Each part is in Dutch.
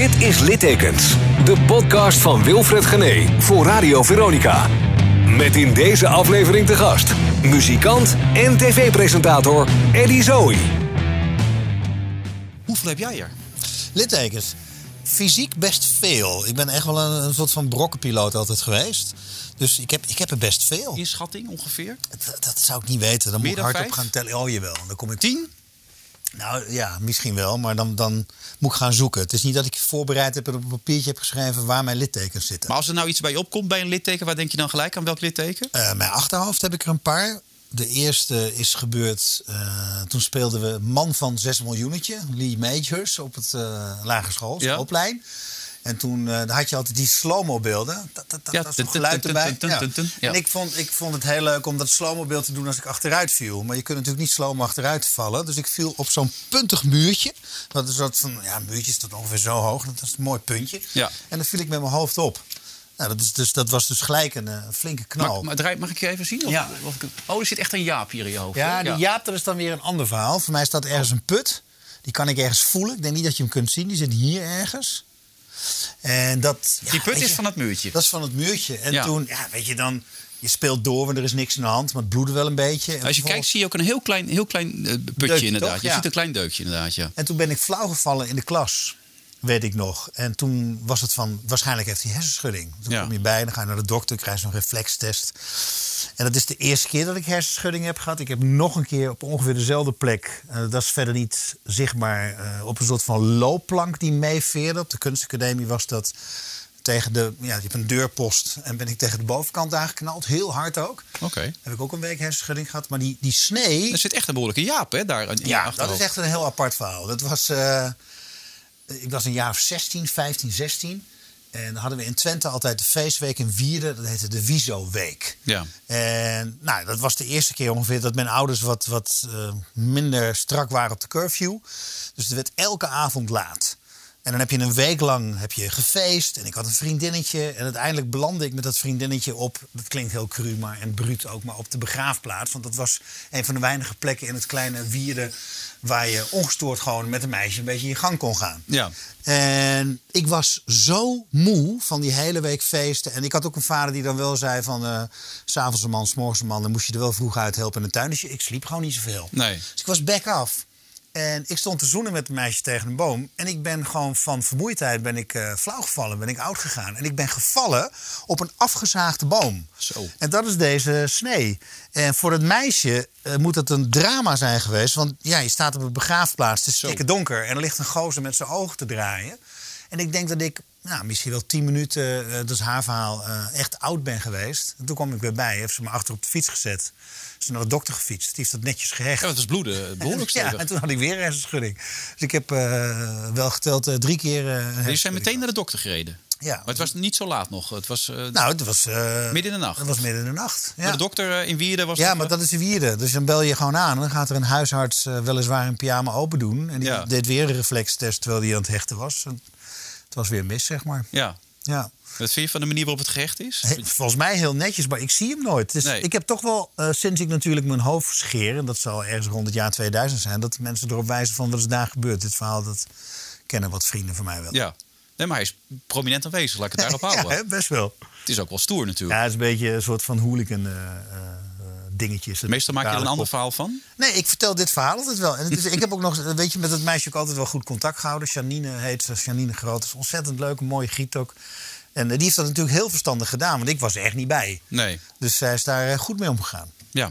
Dit is Littekens, de podcast van Wilfred Gené voor Radio Veronica. Met in deze aflevering te gast muzikant en tv-presentator Eddie Zoe. Hoeveel heb jij er? Littekens. Fysiek best veel. Ik ben echt wel een, een soort van brokkenpiloot altijd geweest. Dus ik heb, ik heb er best veel. Inschatting ongeveer? Dat, dat zou ik niet weten. Dan Meer moet ik hardop vijf? gaan tellen. Oh jawel. Dan kom ik... Tien? Nou ja, misschien wel. Maar dan, dan moet ik gaan zoeken. Het is niet dat ik voorbereid heb en op een papiertje heb geschreven waar mijn littekens zitten. Maar als er nou iets bij je opkomt bij een litteken, waar denk je dan gelijk aan welk litteken? Eh, mijn achterhoofd heb ik er een paar. De eerste is gebeurd, eh, toen speelden we Man van 6 miljoenetje, Lee Majors, op het eh lagere school, Ja. En toen eh, had je altijd die slow-mo beelden. Dat, dat, dat, Ja, dat tun, tun, geluid erbij. Ja. Ja. En ik vond, ik vond het heel leuk om dat slow-mo beeld te doen als ik achteruit viel. Maar je kunt natuurlijk niet slow-mo achteruit vallen. Dus ik viel op zo'n puntig muurtje. Dat is dat van, ja, een muurtje is tot ongeveer zo hoog. Dat is een mooi puntje. Ja. En dan viel ik met mijn hoofd op. Nou, dat, is dus, dat was dus gelijk een, eh, flinke knal. Mag, maar draai- mag ik je even zien? Of, Ja. of oh, er zit echt een jaap hier in je hoofd. Ja, die Jaap, dat is dan weer een ander verhaal. Voor mij staat ergens een put. Die kan ik ergens voelen. Ik denk niet dat je hem kunt zien. Die zit hier ergens. En dat, Die put is je, van het muurtje. Dat is van het muurtje. En Ja. toen, ja, weet je dan... Je speelt door, want er is niks aan de hand. Maar het bloedde wel een beetje. En Als je kijkt zie je ook een heel klein, heel klein eh, putje Deukje, inderdaad. toch? Je Ja. ziet een klein deukje inderdaad, ja. En toen ben ik flauw gevallen in de klas. Weet ik nog. En toen was het van, waarschijnlijk heeft hij hersenschudding. Toen Ja. kom je bij, dan ga je naar de dokter, krijg je zo'n reflextest. En dat is de eerste keer dat ik hersenschudding heb gehad. Ik heb nog een keer op ongeveer dezelfde plek. eh, dat is verder niet zichtbaar. eh, op een soort van loopplank die meeveerde. Op de kunstacademie was dat tegen de... Ja, je hebt een deurpost. En ben ik tegen de bovenkant aangeknald. Heel hard ook. Oké. Heb ik ook een week hersenschudding gehad. Maar die, die snee... Er zit echt een behoorlijke jaap, hè, daar in Ja, dat is echt een heel apart verhaal. Dat was, eh, ik was een jaar of 16, 15, 16. En dan hadden we in Twente altijd de feestweek in Wierden. Dat heette de Wieso-week. Ja. En nou, dat was de eerste keer ongeveer dat mijn ouders wat, wat eh, minder strak waren op de curfew. Dus het werd elke avond laat. En dan heb je een week lang heb je gefeest. En ik had een vriendinnetje. En uiteindelijk belandde ik met dat vriendinnetje op. Dat klinkt heel cru maar, en bruut ook, maar op de begraafplaats. Want dat was een van de weinige plekken in het kleine Wierden. waar je ongestoord gewoon met een meisje een beetje in je gang kon gaan. Ja. En ik was zo moe van die hele week feesten. En ik had ook een vader die dan wel zei van... eh, s s'avonds een man, s morgens een man... dan moest je er wel vroeg uit helpen in de tuin. Dus ik sliep gewoon niet zoveel. Nee. Dus ik was back af. En ik stond te zoenen met een meisje tegen een boom. En ik ben gewoon van vermoeidheid ben ik, eh, flauw gevallen, ben ik oud gegaan. En ik ben gevallen op een afgezaagde boom. Zo. En dat is deze snee. En voor het meisje eh, moet het een drama zijn geweest. Want ja, je staat op een begraafplaats, het is Zo. stikke donker. En er ligt een gozer met zijn ogen te draaien. En ik denk dat ik nou, misschien wel tien minuten, eh, dat is haar verhaal, eh, echt oud ben geweest. En toen kwam ik weer bij, heeft ze me achter op de fiets gezet. Ze is naar de dokter gefietst, die heeft dat netjes gehecht. Ja, het was bloeden, behoorlijk Ja, en toen had ik weer een hersenschudding. Dus ik heb eh, wel geteld eh, drie keer. eh, een Je zijn meteen naar de dokter gereden. Ja. Maar het was niet zo laat nog. Het was eh, Nou, het was. eh, midden in de nacht. Het was midden in de nacht. Maar Ja, de dokter eh, in Wierden was ja dat, maar eh, dat is de wierde. Dus dan bel je gewoon aan. En dan gaat er een huisarts eh, weliswaar een pyjama open doen. En die Ja. deed weer een reflextest terwijl hij aan het hechten was. En het was weer mis, zeg maar. Ja. Ja. Wat vind je van de manier waarop het gerecht is? He- Volgens mij heel netjes, maar ik zie hem nooit. Dus Nee. Ik heb toch wel, eh, sinds ik natuurlijk mijn hoofd scheer... en dat zal ergens rond het jaar 2000 zijn... dat mensen erop wijzen van wat is daar gebeurd. Dit verhaal dat kennen wat vrienden van mij wel. Ja. Nee, maar hij is prominent aanwezig. Laat ik het daarop houden. Ja, best wel. Het is ook wel stoer natuurlijk. Ja, het is een beetje een soort van hooligan eh, dingetjes. Meestal maak je er een ander verhaal van. Nee, ik vertel dit verhaal altijd wel. En het is, ik heb ook nog, weet je, met dat meisje ook altijd wel goed contact gehouden. Janine heet ze, Janine Groot. is ontzettend leuk, een mooie giet ook. En eh, die heeft dat natuurlijk heel verstandig gedaan, want ik was er echt niet bij. Nee. Dus zij is daar eh, goed mee omgegaan. Ja.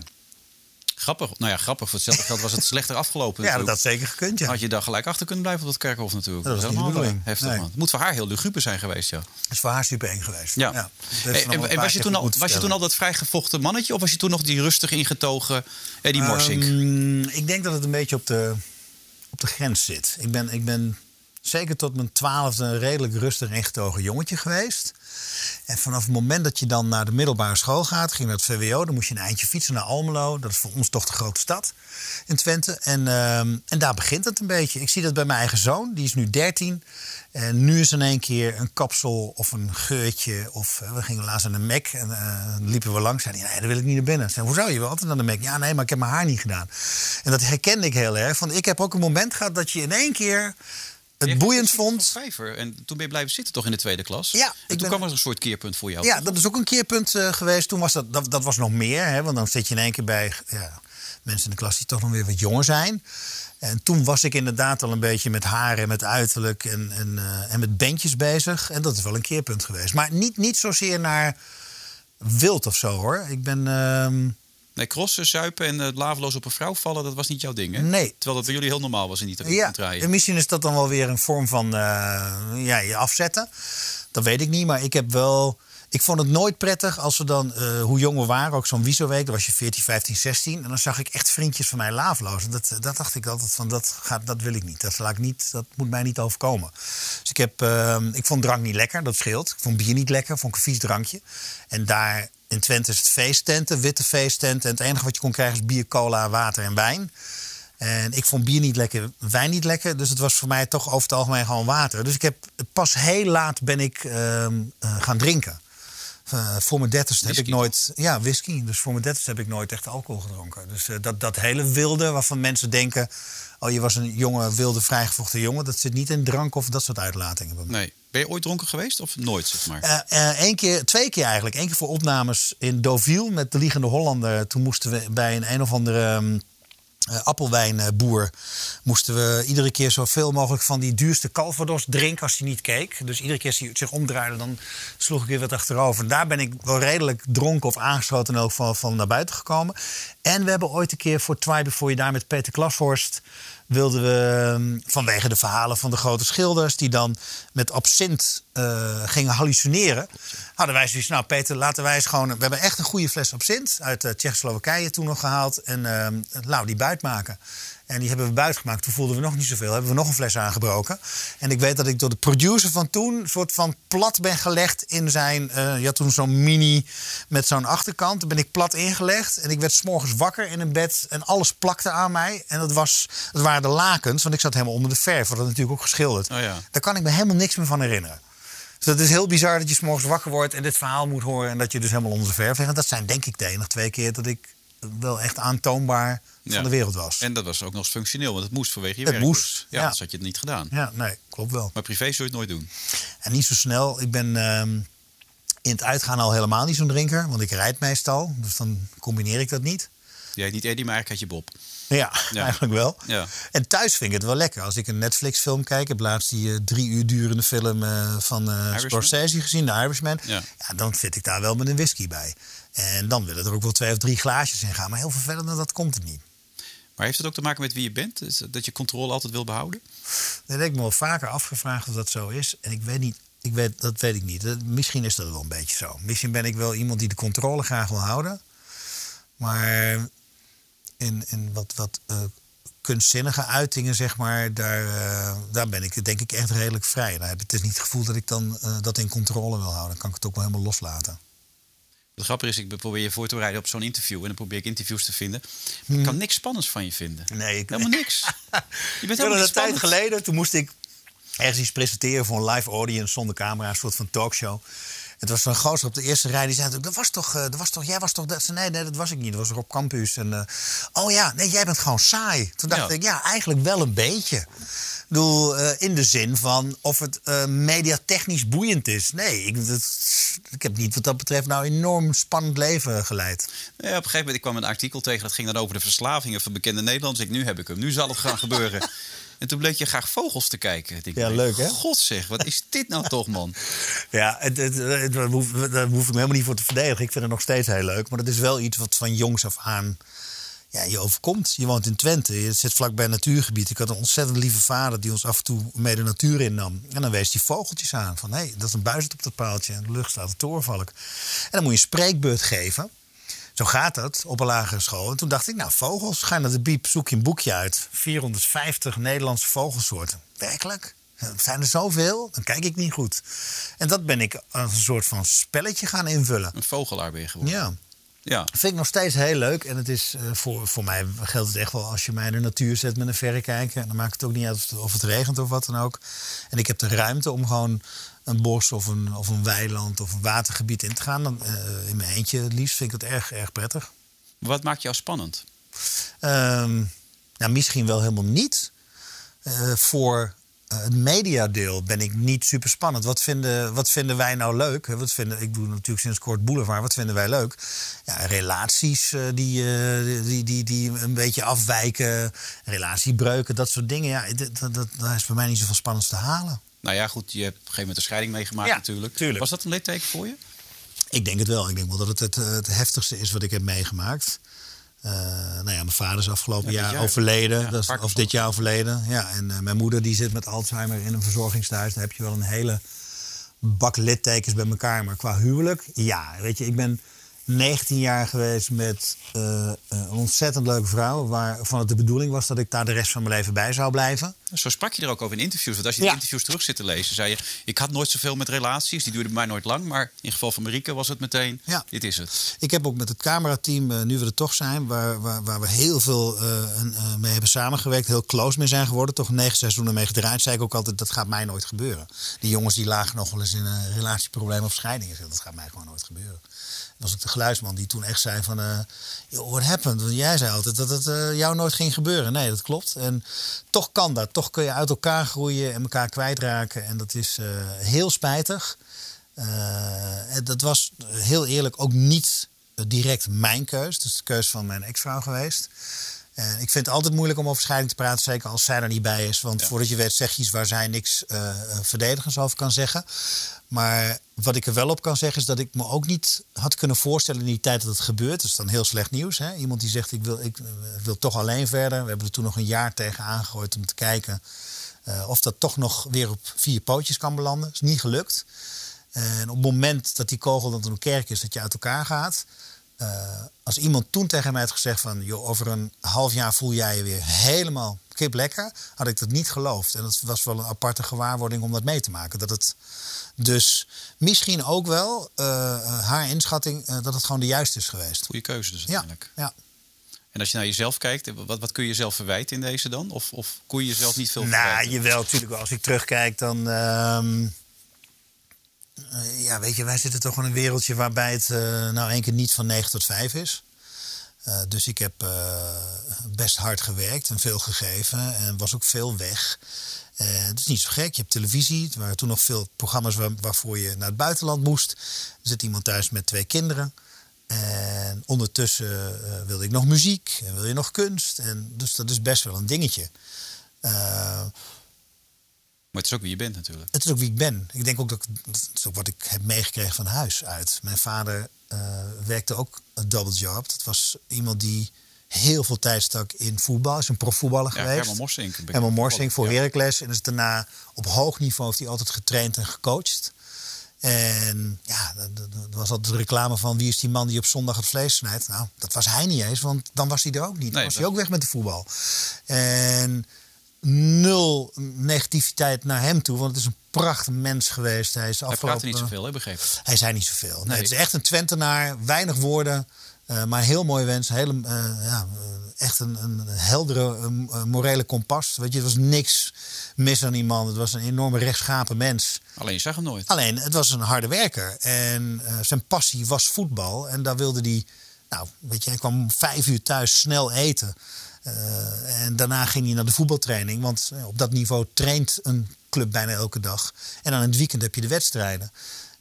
Grappig. Nou ja, grappig. Voor hetzelfde geld was het slechter afgelopen. Ja, dat had zeker gekund, ja. Had je daar gelijk achter kunnen blijven op dat kerkhof natuurlijk. Dat was niet de helemaal bedoeling. Heftig, Nee. man. Het moet voor haar heel luguber zijn geweest, ja. Dat is voor haar super eng geweest. Ja. dat Hey, wel en was je, toen al, was je toen al dat vrijgevochten mannetje? Of was je toen nog die rustig ingetogen Eddie Morsink? Ehm, ik denk dat het een beetje op de, op de grens zit. Ik ben, ik ben zeker tot mijn twaalfde een redelijk rustig ingetogen jongetje geweest. En vanaf het moment dat je dan naar de middelbare school gaat, ging naar het VWO, dan moest je een eindje fietsen naar Almelo. Dat is voor ons toch de grote stad in Twente. En, ehm, en daar begint het een beetje. Ik zie dat bij mijn eigen zoon, die is nu 13. En nu is in één keer een kapsel of een geurtje. Of eh, we gingen laatst naar de Mac en eh, liepen we langs. Zei hij, nee, daar wil ik niet naar binnen. Zei, hoezo? Je wil altijd naar de Mac. Ja, nee, maar ik heb mijn haar niet gedaan. En dat herkende ik heel erg. Want ik heb ook een moment gehad dat je in één keer het boeiend vond. Vijver. En toen ben je blijven zitten toch in de tweede klas? Ja, En toen ben- kwam er een soort keerpunt voor jou. Ja, dat is ook een keerpunt eh, geweest. Toen was dat, dat, dat was nog meer. Hè, want dan zit je in één keer bij ja, mensen in de klas die toch nog weer wat jonger zijn. En toen was ik inderdaad al een beetje met haar en met uiterlijk en, en, eh, en met bandjes bezig. En dat is wel een keerpunt geweest. Maar niet, niet zozeer naar wild of zo hoor. Ik ben. ehm, Nee, crossen, zuipen en uh, laveloos op een vrouw vallen, dat was niet jouw ding, hè? Nee. Terwijl dat bij jullie heel normaal was in die Ja, en misschien is dat dan wel weer een vorm van eh, ja, je afzetten. Dat weet ik niet, maar ik heb wel... Ik vond het nooit prettig als we dan, eh, hoe jong we waren, ook zo'n Wiso-week, dan was je 14, 15, 16. En dan zag ik echt vriendjes van mij laafloos. En dat, dat dacht ik altijd van, dat, gaat, dat wil ik niet. Dat, laat ik niet. dat moet mij niet overkomen. Dus ik, heb, eh, ik vond drank niet lekker, dat scheelt. Ik vond bier niet lekker, vond ik een vies drankje. En daar in Twente is het feesttenten, witte feesttenten. En het enige wat je kon krijgen is bier, cola, water en wijn. En ik vond bier niet lekker, wijn niet lekker. Dus het was voor mij toch over het algemeen gewoon water. Dus ik heb pas heel laat ben ik ehm, eh, gaan drinken. Uh, voor mijn dertigste heb ik nooit... Ja, whisky. Dus voor mijn dertigste heb ik nooit echt alcohol gedronken. Dus eh, dat, dat hele wilde waarvan mensen denken... oh, je was een jonge, wilde, vrijgevochten jongen... dat zit niet in drank of dat soort uitlatingen bij mij. Nee. Ben je ooit dronken geweest of nooit, zeg maar? Uh, Eén keer, twee keer eigenlijk. Eén keer voor opnames in Deauville met de Liegende Hollander. Toen moesten we bij een een of andere... Um, uh, appelwijnboer moesten we iedere keer zoveel mogelijk van die duurste Calvados drinken als hij niet keek. Dus iedere keer als hij zich omdraaide, dan sloeg ik weer wat achterover. Daar ben ik wel redelijk dronken of aangeschoten ook van, van naar buiten gekomen. En we hebben ooit een keer voor Try Before You Die met Peter Klashorst wilden we vanwege de verhalen van de grote schilders... die dan met absint uh, gingen hallucineren... hadden wij zoiets, nou Peter, laten wij eens gewoon... we hebben echt een goede fles absint uit uh, Tsjechoslowakije toen nog gehaald... en uh, nou, die buit maken. En die hebben we buiten gemaakt. Toen voelden we nog niet zoveel. Hebben we nog een fles aangebroken. En ik weet dat ik door de producer van toen... een soort van plat ben gelegd in zijn... Uh, je had toen zo'n mini met zo'n achterkant. Toen ben ik plat ingelegd. En ik werd s'morgens wakker in een bed. En alles plakte aan mij. En dat, was, dat waren de lakens. Want ik zat helemaal onder de verf. Dat natuurlijk ook geschilderd. Oh ja. Daar kan ik me helemaal niks meer van herinneren. Dus dat is heel bizar dat je s'morgens wakker wordt... en dit verhaal moet horen. En dat je dus helemaal onder de verf ligt. En dat zijn denk ik de enige twee keer dat ik wel echt aantoonbaar van Ja. de wereld was. En dat was ook nog eens functioneel, want het moest vanwege je Het werk. moest, dus. Ja, ja. anders had je het niet gedaan. Ja, nee, klopt wel. Maar privé zou je het nooit doen. En niet zo snel. Ik ben ehm, in het uitgaan al helemaal niet zo'n drinker. Want ik rijd meestal. Dus dan combineer ik dat niet. Jij heet niet Eddie, maar eigenlijk had je Bob. Ja, Ja. eigenlijk wel. Ja. En thuis vind ik het wel lekker. Als ik een Netflix-film kijk, heb laatst die eh, drie uur durende film eh, van Irishman? Scorsese gezien, The Irishman. Ja. Ja. dan zit ik daar wel met een whisky bij. En dan willen er ook wel twee of drie glaasjes in gaan. Maar heel veel verder dan dat komt het niet. Maar heeft het ook te maken met wie je bent? Dat je controle altijd wil behouden? Dat heb ik me wel vaker afgevraagd of dat zo is. En ik weet niet, ik weet, dat weet ik niet. Dat- Misschien is dat wel een beetje zo. Misschien ben ik wel iemand die de controle graag wil houden. Maar in, in wat, wat eh, kunstzinnige uitingen, zeg maar, daar, eh, daar ben ik denk ik echt redelijk vrij. Daar heb ik het is niet het gevoel dat ik dan eh, dat in controle wil houden. Dan kan ik het ook wel helemaal loslaten. Het grappige is, ik probeer je voor te bereiden op zo'n interview. En dan probeer ik interviews te vinden. Maar ik kan niks spannends van je vinden. Nee, ik, Helemaal niks. Je bent helemaal een tijd geleden, toen moest ik ergens iets presenteren voor een live audience zonder camera, een soort van talkshow. Het was zo'n gozer op de eerste rij die zei: dat was toch, eh, dat was toch, jij was toch dat? Nee, nee, dat was ik niet. Dat was er op campus. En, eh, oh ja, nee, jij bent gewoon saai. Toen dacht Ja. ik, ja, eigenlijk wel een beetje. Ik bedoel, eh, in de zin van of het eh, mediatechnisch boeiend is. Nee, ik, dat, ik heb niet wat dat betreft nou enorm spannend leven geleid. Ja, op een gegeven moment ik kwam een artikel tegen. Dat ging dan over de verslavingen van bekende Nederlanders. Ik, nu heb ik hem. Nu zal het gaan gebeuren. En toen bleek je graag vogels te kijken. Ik Ja, leuk, hè? God zeg, wat is dit nou toch, man? Ja, het, het, het- daar, hoef, daar hoef ik me helemaal niet voor te verdedigen. Ik vind het nog steeds heel leuk. Maar dat is wel iets wat van jongs af aan ja, je overkomt. Je woont in Twente, je zit vlakbij een natuurgebied. Ik had een ontzettend lieve vader die ons af en toe mee de natuur innam. En dan wees die vogeltjes aan. Van hé, hey, dat is een buizerd op dat paaltje. En de lucht staat een torenvalk. En dan moet je een spreekbeurt geven. Zo gaat dat op een lagere school. En toen dacht ik, nou, vogels, ga naar de biep, zoek je een boekje uit. 450 Nederlandse vogelsoorten. Werkelijk? Zijn er zoveel? Dan kijk ik niet goed. En dat ben ik als een soort van spelletje gaan invullen. Een vogelaar ben je geworden. Ja, Ja. vind ik nog steeds heel leuk. En het is, eh, voor, voor mij geldt het echt wel als je mij in de natuur zet met een verrekijker. Dan maakt het ook niet uit of het, of het regent of wat dan ook. En ik heb de ruimte om gewoon een bos of een, of een weiland of een watergebied in te gaan. Dan, eh, in mijn eentje het liefst vind ik het erg, erg prettig. Wat maakt jou spannend? Ehm, nou, misschien wel helemaal niet. Eh, voor het mediadeel ben ik niet super spannend. Wat vinden, wat vinden wij nou leuk? Wat vinden, ik doe natuurlijk sinds kort Boulevard. Wat vinden wij leuk? Ja, relaties uh, die, uh, die, die, die een beetje afwijken. Relatiebreuken, dat soort dingen. Ja, dat, dat, dat is voor mij niet zoveel spannends te halen. Nou ja, goed, je hebt op een gegeven moment een scheiding meegemaakt Ja, natuurlijk. tuurlijk. Was dat een litteken voor je? Ik denk het wel. Ik denk wel dat het het, eh, het heftigste is wat ik heb meegemaakt. Eh, nou ja, mijn vader is afgelopen Ja, jaar, jaar. overleden. Ja, dat is, of dit jaar overleden. Ja, en eh, mijn moeder die zit met Alzheimer in een verzorgingstehuis. Daar heb je wel een hele bak littekens bij elkaar. Maar qua huwelijk, ja. Weet je, ik ben 19 jaar geweest met eh, een ontzettend leuke vrouw. Waarvan het de bedoeling was dat ik daar de rest van mijn leven bij zou blijven. Zo sprak je er ook over in interviews. Want als je Ja. die interviews terug zit te lezen, zei je... ik had nooit zoveel met relaties, die duurden bij mij nooit lang. Maar in geval van Marieke was het meteen, Ja. dit is het. Ik heb ook met het camerateam, eh, nu we er toch zijn, waar, waar, waar we heel veel eh, een, eh, mee hebben samengewerkt, heel close mee zijn geworden, toch negen seizoenen mee gedraaid, zei ik ook altijd, dat gaat mij nooit gebeuren. Die jongens die lagen nog wel eens in een relatieprobleem of scheiding. Dat gaat mij gewoon nooit gebeuren. Was ook de geluidsman die toen echt zei van, "Yo, what happened? Want jij zei altijd dat het eh, jou nooit ging gebeuren. Nee, dat klopt. En toch kan dat. Toch kun je uit elkaar groeien en elkaar kwijtraken. En dat is eh, heel spijtig. Dat was heel eerlijk ook niet direct mijn keus. Is de keus van mijn ex-vrouw geweest. En ik vind het altijd moeilijk om over scheiding te praten, zeker als zij er niet bij is. Want Ja. voordat je weet zeg je iets waar zij niks eh, eh, verdedigends over kan zeggen. Maar wat ik er wel op kan zeggen is dat ik me ook niet had kunnen voorstellen in die tijd dat het gebeurt. Dat is dan heel slecht nieuws. Hè? Iemand die zegt ik wil, ik eh, wil toch alleen verder. We hebben er toen nog een jaar tegen aangegooid om te kijken eh, of dat toch nog weer op vier pootjes kan belanden. is niet gelukt. En op het moment dat die kogel dan een kerk is, dat je uit elkaar gaat. Eh, als iemand toen tegen mij had gezegd van... Joh, over een half jaar voel jij je weer helemaal kip lekker... had ik dat niet geloofd. En dat was wel een aparte gewaarwording om dat mee te maken. Dat het dus misschien ook wel eh, haar inschatting... eh, dat het gewoon de juiste is geweest. Goede keuze dus Ja, uiteindelijk. ja. En als je naar jezelf kijkt, wat, wat kun je jezelf verwijten in deze dan? Of, of kon je jezelf niet veel Nou, verwijten? jawel, natuurlijk wel. Als ik terugkijk, dan. ehm, eh, ja, weet je, wij zitten toch in een wereldje waarbij het eh, nou één keer niet van 9 tot 5 is. Eh, dus ik heb best hard gewerkt en veel gegeven en was ook veel weg. Het is niet zo gek. Je hebt televisie. Er waren toen nog veel programma's waar- waarvoor je naar het buitenland moest. Er zit iemand thuis met twee kinderen. En ondertussen wilde ik nog muziek en wil je nog kunst. En dus dat is best wel een dingetje. Maar het is ook wie je bent natuurlijk. het is ook wie ik ben. Ik denk ook dat ik- dat is ook wat ik heb meegekregen van huis uit. Mijn vader eh, werkte ook een double job. Dat was iemand die heel veel tijd stak in voetbal. Is een profvoetballer Ja, geweest. Herman Morsink. Herman Morsing voor Ja. Heracles. En is daarna op hoog niveau heeft hij altijd getraind en gecoacht. En ja, er was altijd reclame van wie is die man die op zondag het vlees snijdt. Nou, dat was hij niet eens, want dan was hij er ook niet. Dan Nee, was dat- hij ook weg met de voetbal. En nul negativiteit naar hem toe, want het is een prachtig mens geweest. Hij is Hij afgelopen... praatte niet zoveel, hè, begrepen. Hij zei niet zoveel. Nee, Nee. Het is echt een Twentenaar, weinig woorden, eh, maar heel mooi wens. Hele, eh, ja, eh, echt een, een heldere morele kompas. Weet je, er was niks mis aan die man. Het was een enorme rechtschapen mens. Alleen je zag hem nooit. Alleen, het was een harde werker. En zijn passie was voetbal. En daar wilde hij... Nou, weet je, hij kwam vijf uur thuis snel eten. Eh, en daarna ging hij naar de voetbaltraining. Want eh, op dat niveau traint een club bijna elke dag. En dan in het weekend heb je de wedstrijden.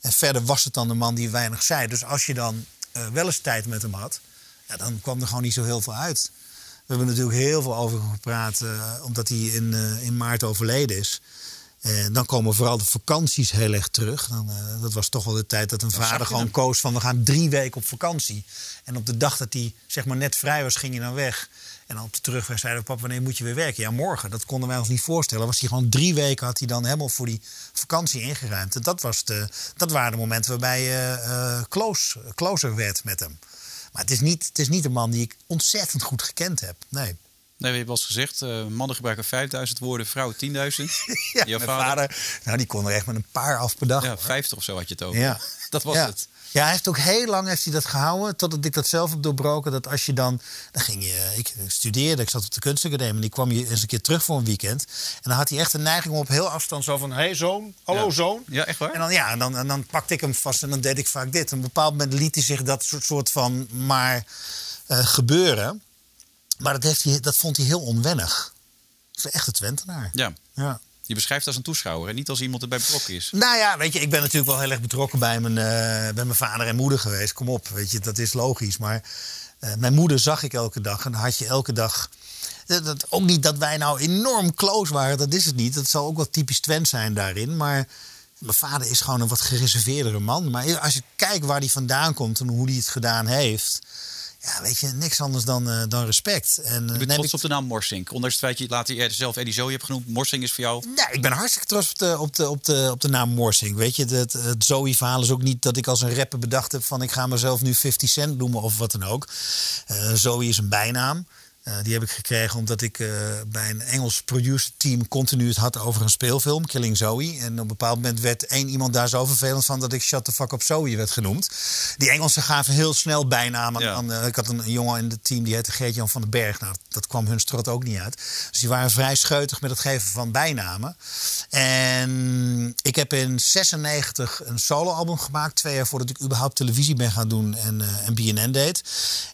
En verder was het dan de man die weinig zei. Dus als je dan eh, wel eens tijd met hem had... Ja, dan kwam er gewoon niet zo heel veel uit. We hebben natuurlijk heel veel over hem gepraat... omdat hij in, in maart overleden is... En dan komen vooral de vakanties heel erg terug. Dan, dat was toch wel de tijd dat een vader gewoon hem. koos van we gaan drie weken op vakantie. En op de dag dat hij zeg maar net vrij was, ging hij dan weg. En op de terugweg zeiden we, papa, wanneer moet je weer werken? Ja, morgen. Dat konden wij ons niet voorstellen. Was hij gewoon drie weken had hij dan helemaal voor die vakantie ingeruimd. En dat, was de, dat waren de momenten waarbij je eh, close, closer werd met hem. Maar het is, niet, het is niet een man die ik ontzettend goed gekend heb. Nee. Nee, we hebben eens gezegd, eh, mannen gebruiken 5000 woorden, vrouwen 10.000. Ja, Jouw vader? vader, nou, die kon er echt met een paar af per dag. Ja, hoor. 50 of zo had je het over. Ja. Dat was ja. het. Ja, hij heeft ook heel lang heeft hij dat gehouden. Totdat ik dat zelf heb doorbroken. Dat als je dan. Dan ging je. Ik studeerde, ik zat op de kunstacademie. En die kwam je eens een keer terug voor een weekend. En dan had hij echt een neiging om op heel afstand zo van: hé hey, zoon, hallo Ja. zoon. Ja, echt waar? En dan, ja, en dan, en dan pakte ik hem vast en dan deed ik vaak dit. Op een bepaald moment liet hij zich dat soort, soort van maar eh, gebeuren. Maar dat, heeft hij, dat vond hij heel onwennig. Dat is echt een Twentenaar. Ja. Ja. Je beschrijft als een toeschouwer en niet als iemand erbij betrokken is. Nou ja, weet je, ik ben natuurlijk wel heel erg betrokken bij mijn, eh, bij mijn vader en moeder geweest. Kom op, weet je, dat is logisch. Maar eh, mijn moeder zag ik elke dag en had je elke dag. Dat- ook niet dat wij nou enorm close waren, dat is het niet. Dat zal ook wel typisch Twent zijn daarin. Maar mijn vader is gewoon een wat gereserveerdere man. Maar als je kijkt waar hij vandaan komt en hoe hij het gedaan heeft. Ja, weet je, niks anders dan, eh, dan respect. En, eh, Je bent neem trots ik- op de naam Morsink. Ondanks het feit dat je later eerder zelf Eddie Zoe hebt genoemd. Morsink is voor jou... Ja, ik ben hartstikke trots op de, op de, op de, op de naam Morsing. Weet je, het, het Zoe-verhaal is ook niet dat ik als een rapper bedacht heb van ik ga mezelf nu 50 Cent noemen of wat dan ook. Eh, Zoe is een bijnaam. Eh, die heb ik gekregen omdat ik eh, bij een Engels producer team continu het had over een speelfilm, Killing Zoe. En op een bepaald moment werd één iemand daar zo vervelend van dat ik Shut the fuck up Zoe werd genoemd. Die Engelsen gaven heel snel bijnamen Ja. aan. eh, ik had een, een jongen in het team die heette Geert-Jan van den Berg. Nou, dat kwam hun strot ook niet uit. Dus die waren vrij scheutig met het geven van bijnamen. En ik heb in 96 een soloalbum gemaakt. Twee jaar voordat ik überhaupt televisie ben gaan doen en, en BNN deed.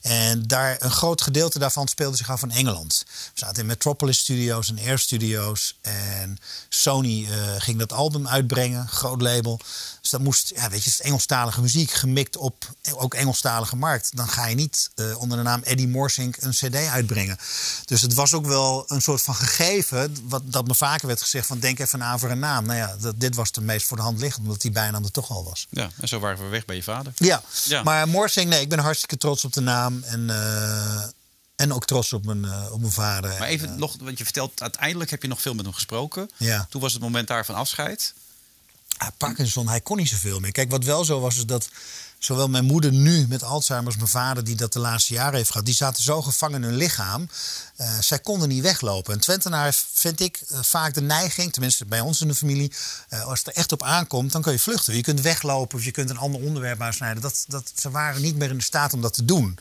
En daar, een groot gedeelte daarvan speelde zich in Engeland. We zaten in Metropolis Studios en Air Studios. En Sony eh, ging dat album uitbrengen, groot label. Dus dat moest, ja, weet je, het is Engelstalige muziek gemikt op ook Engelstalige markt. Dan ga je niet eh, onder de naam Eddie Morsink een CD uitbrengen. Dus het was ook wel een soort van gegeven, wat, dat me vaker werd gezegd: van denk even na voor een naam. Nou ja, dat, dit was de meest voor de hand liggend, omdat die bijnaam er toch al was. Ja, en zo waren we weg bij je vader. Ja, Ja. maar Morsing, nee, ik ben hartstikke trots op de naam. En, eh, en ook trots op mijn, eh, op mijn vader. Maar even nog, want je vertelt, uiteindelijk heb je nog veel met hem gesproken. Ja. Toen was het moment daar van afscheid. Ah, Parkinson, hij kon niet zoveel meer. Kijk, wat wel zo was, is dat zowel mijn moeder nu met Alzheimer als mijn vader, die dat de laatste jaren heeft gehad, die zaten zo gevangen in hun lichaam. Eh, zij konden niet weglopen. En Twentenaar vind ik eh, vaak de neiging, tenminste bij ons in de familie, eh, als het er echt op aankomt, dan kun je vluchten. Je kunt weglopen of je kunt een ander onderwerp aansnijden. Dat, dat, ze waren niet meer in de staat om dat te doen.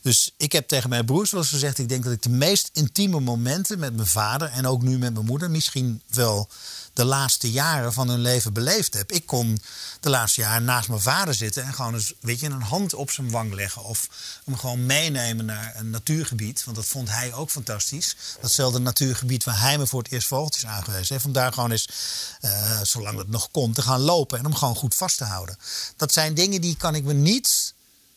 Dus ik heb tegen mijn broers wel eens gezegd, ik denk dat ik de meest intieme momenten met mijn vader en ook nu met mijn moeder misschien wel de laatste jaren van hun leven beleefd heb. Ik kon de laatste jaren naast mijn vader zitten en gewoon eens, weet je, een hand op zijn wang leggen. Of hem gewoon meenemen naar een natuurgebied. Want dat vond hij ook fantastisch. Datzelfde natuurgebied waar hij me voor het eerst vogeltjes aangewezen heeft. Om daar gewoon eens, eh, zolang dat nog kon, te gaan lopen en hem gewoon goed vast te houden. Dat zijn dingen die kan ik me niet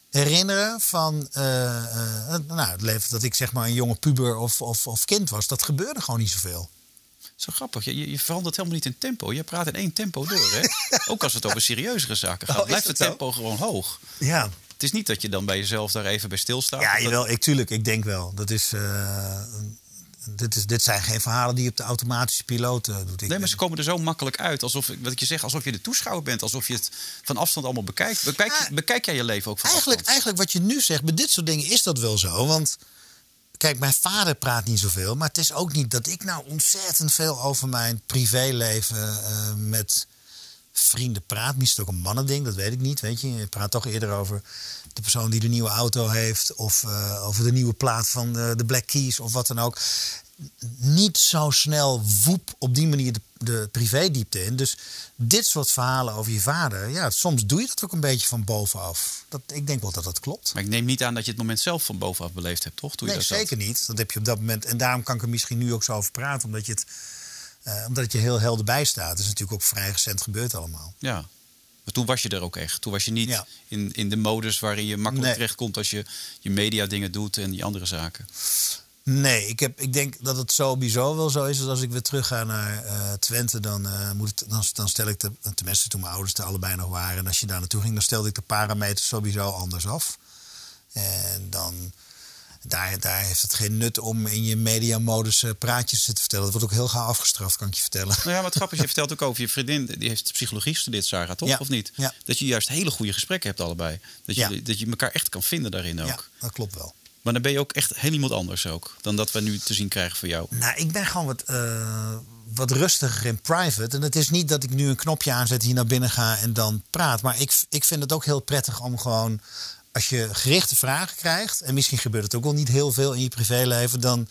herinneren van eh, eh, nou, het leven dat ik zeg maar een jonge puber of, of, of kind was. Dat gebeurde gewoon niet zoveel. Zo grappig. Je, je- je verandert helemaal niet in tempo. Je praat in één tempo door. Hè? Ook als het over serieuzere zaken gaat. Oh, Blijft het dat zo? tempo gewoon hoog. Ja, Het is niet dat je dan bij jezelf daar even bij stilstaat. Ja, Dat- jawel, ik, tuurlijk, ik denk wel. Dat is, eh, dit, is, dit zijn geen verhalen die je op de automatische piloot eh, doet. Ik Nee, maar ze komen er zo makkelijk uit. Alsof, wat ik je zeg, alsof je de toeschouwer bent. Alsof je het van afstand allemaal bekijkt. Bekijk, Ah, bekijk jij je leven ook van eigenlijk, afstand? eigenlijk wat je nu zegt, bij dit soort dingen is dat wel zo. Want kijk, mijn vader praat niet zoveel. Maar het is ook niet dat ik nou ontzettend veel over mijn privéleven eh, met vrienden praat. Misschien ook een mannending, dat weet ik niet. Weet je, je praat toch eerder over de persoon die de nieuwe auto heeft. Of eh, over de nieuwe plaat van de, de Black Keys of wat dan ook. Niet zo snel woep op die manier de, de privédiepte in. Dus dit soort verhalen over je vader, ja, soms doe je dat ook een beetje van bovenaf. Dat, ik denk wel dat dat klopt. Maar ik neem niet aan dat je het moment zelf van bovenaf beleefd hebt, toch? Toen je Nee, daar zat. zeker niet. Dat heb je op dat moment. En daarom kan ik er misschien nu ook zo over praten, omdat je het, eh, omdat het je heel helder bij staat. Het is natuurlijk ook vrij recent gebeurd allemaal. Ja. Maar toen was je er ook echt. Toen was je niet Ja. in, in de modus waarin je makkelijk Nee. terechtkomt als je je media dingen doet en die andere zaken. Nee, ik, heb, ik denk dat het sowieso wel zo is. Dat als ik weer terug ga naar eh, Twente, dan, eh, moet het, dan, dan stel ik de. Tenminste, toen mijn ouders er allebei nog waren. En als je daar naartoe ging, dan stelde ik de parameters sowieso anders af. En dan. Daar, daar heeft het geen nut om in je mediamodus eh, praatjes te vertellen. Dat wordt ook heel gauw afgestraft, kan ik je vertellen. Nou ja, maar het grappige is, je vertelt ook over je vriendin. Die heeft psychologie gestudeerd, Sarah, toch? Ja. Of niet? Ja. Dat je juist hele goede gesprekken hebt allebei. Dat je, Ja. dat je elkaar echt kan vinden daarin ook. Ja, dat klopt wel. Maar dan ben je ook echt heel iemand anders ook. Dan dat we nu te zien krijgen voor jou. Nou, ik ben gewoon wat, eh, wat rustiger in private. En het is niet dat ik nu een knopje aanzet, hier naar binnen ga en dan praat. Maar ik, ik vind het ook heel prettig om gewoon, als je gerichte vragen krijgt. En misschien gebeurt het ook wel niet heel veel in je privéleven. Dan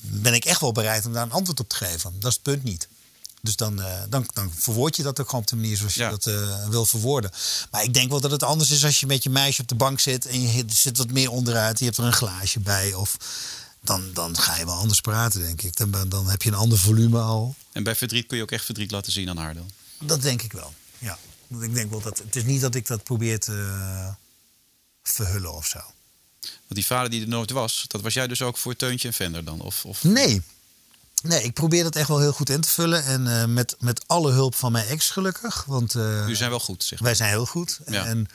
ben ik echt wel bereid om daar een antwoord op te geven. Dat is het punt niet. Dus dan, eh, dan, dan verwoord je dat ook gewoon op de manier zoals je Ja. dat eh, wil verwoorden. Maar ik denk wel dat het anders is als je met je meisje op de bank zit en je zit wat meer onderuit. Je hebt er een glaasje bij. Of dan, dan ga je wel anders praten, denk ik. Dan, dan heb je een ander volume al. En bij verdriet kun je ook echt verdriet laten zien aan haar dan? Dat denk ik wel, ja. Want Ik denk wel dat het is niet dat ik dat probeer te verhullen of zo. Want die vader die er nooit was, dat was jij dus ook voor Teuntje en Vender dan? Of, of... Nee. Nee, ik probeer dat echt wel heel goed in te vullen. En eh, met, met alle hulp van mijn ex gelukkig. Want eh, Jullie zijn wel goed, zeg maar. wij zijn heel goed. En- Ja. En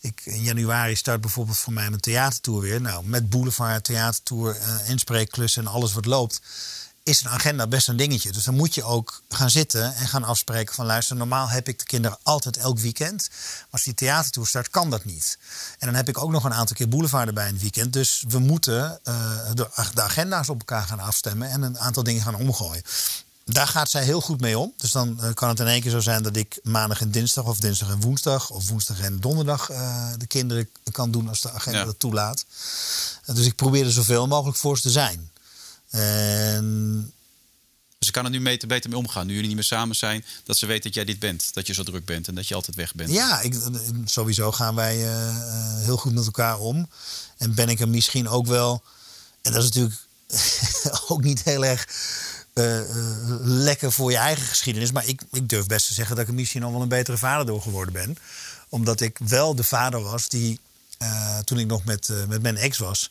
ik, in januari start bijvoorbeeld voor mij mijn theatertour weer. Nou, met Boulevard, theatertour, eh inspreekklussen en alles wat loopt... is een agenda best een dingetje. Dus dan moet je ook gaan zitten en gaan afspreken van... luister, normaal heb ik de kinderen altijd elk weekend. Maar als die theatertour start, kan dat niet. En dan heb ik ook nog een aantal keer Boulevard erbij in het weekend. Dus we moeten eh, de, de agenda's op elkaar gaan afstemmen... en een aantal dingen gaan omgooien. Daar gaat zij heel goed mee om. Dus dan eh, kan het in één keer zo zijn dat ik maandag en dinsdag, of dinsdag en woensdag, of woensdag en donderdag eh, de kinderen kan doen als de agenda Ja. dat toelaat. Dus ik probeer er zoveel mogelijk voor ze te zijn. En ze kan er nu mee, beter mee omgaan. Nu jullie niet meer samen zijn, dat ze weet dat jij dit bent. Dat je zo druk bent en dat je altijd weg bent. ja, ik, sowieso gaan wij eh, eh, heel goed met elkaar om. En ben ik er misschien ook wel. En dat is natuurlijk ook niet heel erg eh, lekker voor je eigen geschiedenis. Maar ik, ik durf best te zeggen dat ik er misschien al wel een betere vader door geworden ben. Omdat ik wel de vader was die, toen ik nog met, met mijn ex was,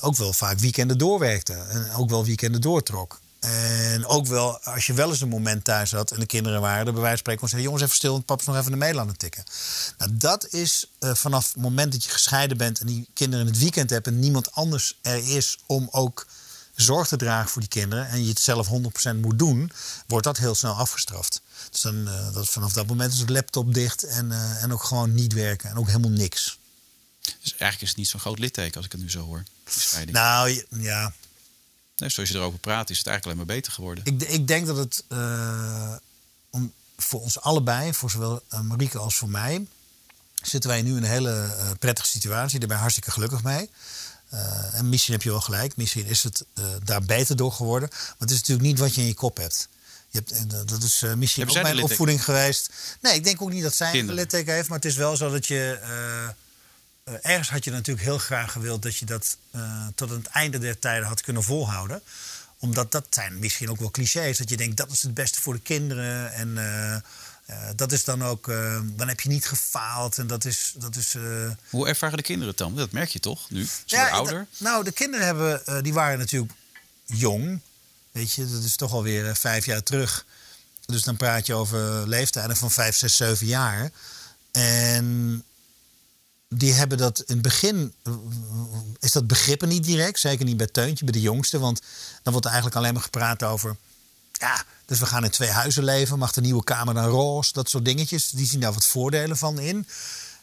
ook wel vaak weekenden doorwerkte. En ook wel weekenden doortrok. En ook wel, als je wel eens een moment thuis had en de kinderen waren, er bij wijze van spreken jongens, even stil, want papa is nog even de mail aan het tikken. Nou, dat is eh, vanaf het moment dat je gescheiden bent en die kinderen in het weekend hebt en niemand anders er is om ook zorg te dragen voor die kinderen en je het zelf 100% moet doen, wordt dat heel snel afgestraft. Dus dan, eh, dat, vanaf dat moment is het laptop dicht en, eh, en ook gewoon niet werken en ook helemaal niks. Dus eigenlijk is het niet zo'n groot litteken als ik het nu zo hoor. Nou ja, Nee, zoals je erover praat, is het eigenlijk alleen maar beter geworden. Ik, ik denk dat het eh, om, voor ons allebei, voor zowel eh, Marieke als voor mij, zitten wij nu in een hele eh, prettige situatie. Daar ben ik hartstikke gelukkig mee. En misschien heb je wel gelijk, misschien is het daar beter door geworden. Maar het is natuurlijk niet wat je in je kop hebt. Je hebt dat is misschien ook mijn opvoeding geweest. Nee, ik denk ook niet dat zij een litteken heeft. Maar het is wel zo dat je... eh, ergens had je natuurlijk heel graag gewild dat je dat eh, tot het einde der tijden had kunnen volhouden. Omdat dat zijn misschien ook wel clichés. Dat je denkt dat is het beste voor de kinderen. En eh, dat is dan ook. dan heb je niet gefaald. En dat is. Dat is Hoe ervaren de kinderen het dan? Dat merk je toch nu? Ze ja, ouder. Nou, de kinderen hebben, die waren natuurlijk jong. Weet je, dat is toch alweer vijf jaar terug. Dus dan praat je over leeftijden van vijf, zes, zeven jaar. En die hebben dat in het begin. Is dat begrippen niet direct? Zeker niet bij Teuntje, bij de jongste. Want dan wordt er eigenlijk alleen maar gepraat over. Ja, dus we gaan in twee huizen leven. Mag de nieuwe kamer dan roze? Dat soort dingetjes. Die zien daar wat voordelen van in.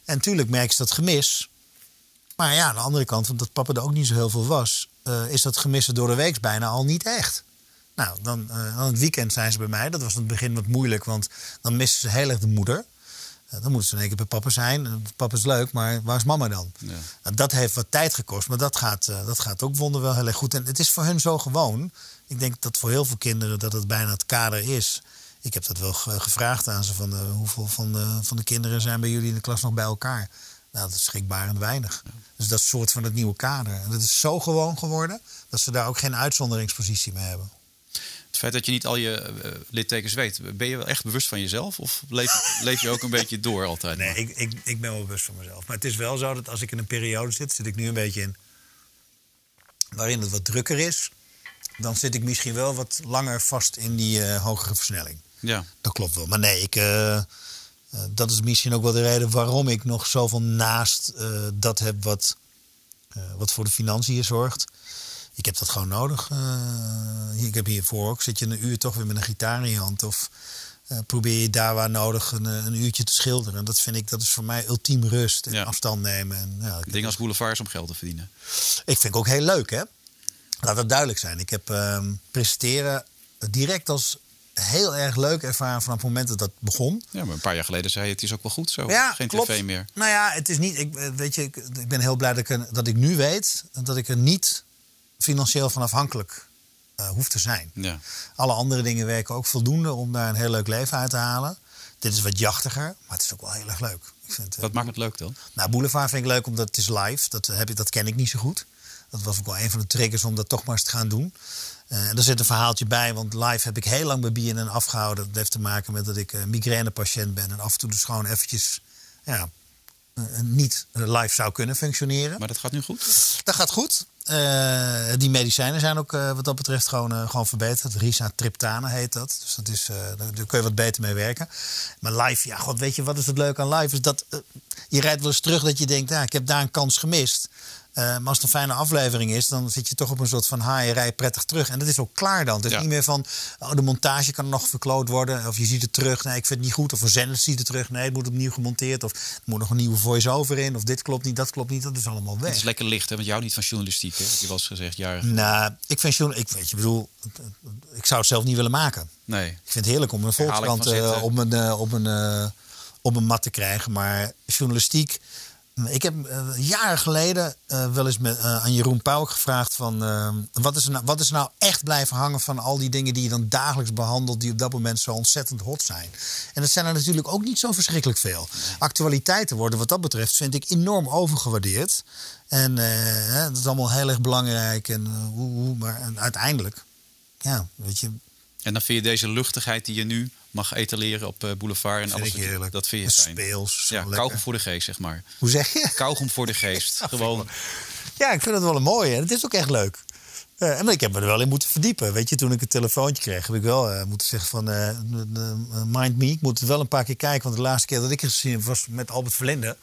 En tuurlijk merk je dat gemis. Maar ja, aan de andere kant, omdat papa er ook niet zo heel veel was, eh, is dat gemissen door de week bijna al niet echt. Nou, dan eh, aan het weekend zijn ze bij mij. Dat was in het begin wat moeilijk, want dan missen ze heel erg de moeder. Dan moeten ze in één keer bij papa zijn. Papa is leuk, maar waar is mama dan? Ja. Dat heeft wat tijd gekost, maar dat gaat, eh, dat gaat ook wonder wel heel erg goed. En het is voor hun zo gewoon. Ik denk dat voor heel veel kinderen dat het bijna het kader is. Ik heb dat wel ge- gevraagd aan ze van eh, hoeveel van de, van de kinderen zijn bij jullie in de klas nog bij elkaar. Nou, dat is schrikbarend weinig. Dus dat is soort van het nieuwe kader. En dat is zo gewoon geworden dat ze daar ook geen uitzonderingspositie mee hebben. Het feit dat je niet al je eh, littekens weet, ben je wel echt bewust van jezelf? Of leef, leef je ook een beetje door altijd? Nee, ik, ik, ik ben wel bewust van mezelf. Maar het is wel zo dat als ik in een periode zit, zit ik nu een beetje in. waarin het wat drukker is. dan zit ik misschien wel wat langer vast in die eh, hogere versnelling. Ja. Dat klopt wel. Maar nee, ik, eh, eh, dat is misschien ook wel de reden waarom ik nog zoveel naast eh, dat heb wat, eh, wat voor de financiën zorgt. Ik heb dat gewoon nodig. Eh, ik heb hiervoor ook, zit je een uur toch weer met een gitaar in je hand. Of eh, probeer je daar waar nodig een, eh, een uurtje te schilderen. En dat vind ik, dat is voor mij ultiem rust en Ja. afstand nemen. En, ja, Dingen als boulevard is om geld te verdienen. ik vind ik ook heel leuk, hè? Laat dat duidelijk zijn. Ik heb ehm, presenteren direct als heel erg leuk ervaren vanaf het moment dat dat begon. Ja, maar een paar jaar geleden zei je, het is ook wel goed zo. Ja, Geen klopt. tv meer. Nou ja, het is niet. Ik, weet je, ik, ik ben heel blij dat ik, dat ik nu weet dat ik er niet financieel van afhankelijk eh, hoef te zijn. Ja. Alle andere dingen werken ook voldoende om daar een heel leuk leven uit te halen. Dit is wat jachtiger, maar het is ook wel heel erg leuk. Ik vind, eh, Wat maakt het leuk dan? nou, Boulevard vind ik leuk omdat het is live. Dat, heb ik, dat ken ik niet zo goed. Dat was ook wel een van de triggers om dat toch maar eens te gaan doen. Uh, en er zit een verhaaltje bij, want live heb ik heel lang bij BNN afgehouden. Dat heeft te maken met dat ik uh, migrainepatiënt ben. En af en toe dus gewoon eventjes ja, uh, niet live zou kunnen functioneren. Maar dat gaat nu goed? Dat gaat goed. Die medicijnen zijn ook wat dat betreft gewoon, gewoon verbeterd. Risatriptane heet dat. Dus dat is, daar kun je wat beter mee werken. Maar live, ja, god, weet je wat is het leuk aan live? Is dat je rijdt wel eens terug dat je denkt, ja, ik heb daar een kans gemist. Uh, maar als het een fijne aflevering is, dan zit je toch op een soort van haaierij prettig terug. En dat is ook klaar dan. Het is ja. niet meer van oh, de montage kan nog verkloot worden. Of je ziet het terug. Nee, ik vind het niet goed. Of een zender ziet het terug. Nee, het moet opnieuw gemonteerd. Of er moet nog een nieuwe voice-over in. Of dit klopt niet, dat klopt niet. Dat is allemaal weg. Het is lekker licht, hè? Want jou niet van journalistiek, hè? Heb je wel eens gezegd, jaren. Nou, ik vind journalistiek. Ik weet je, bedoel, ik zou het zelf niet willen maken. Nee. Ik vind het heerlijk om een volkskrant uh, op, een, uh, op, een, uh, op een mat te krijgen. Maar journalistiek. Ik heb uh, jaren geleden uh, wel eens met, uh, aan Jeroen Pauwk gevraagd van... wat, is er nou, wat is er nou echt blijven hangen van al die dingen die je dan dagelijks behandelt... die op dat moment zo ontzettend hot zijn. En dat zijn er natuurlijk ook niet zo verschrikkelijk veel. Actualiteiten worden wat dat betreft, vind ik, enorm overgewaardeerd. En dat is allemaal heel erg belangrijk. En, hoe, hoe, maar en uiteindelijk, ja, weet je... En dan vind je deze luchtigheid die je nu mag etaleren op uh, boulevard en alles. Heerlijk. Dat vind je fijn. Speels. Ja, kauwgom voor de geest, zeg maar. Hoe zeg je? Kauwgom voor de geest. Gewoon. Ja, ik vind het wel een mooie. Het is ook echt leuk. Uh, en ik heb me er wel in moeten verdiepen. Weet je, toen ik een telefoontje kreeg, heb ik wel uh, moeten zeggen van uh, mind me. Ik moet het wel een paar keer kijken, want de laatste keer dat ik het gezien heb was met Albert Verlinde.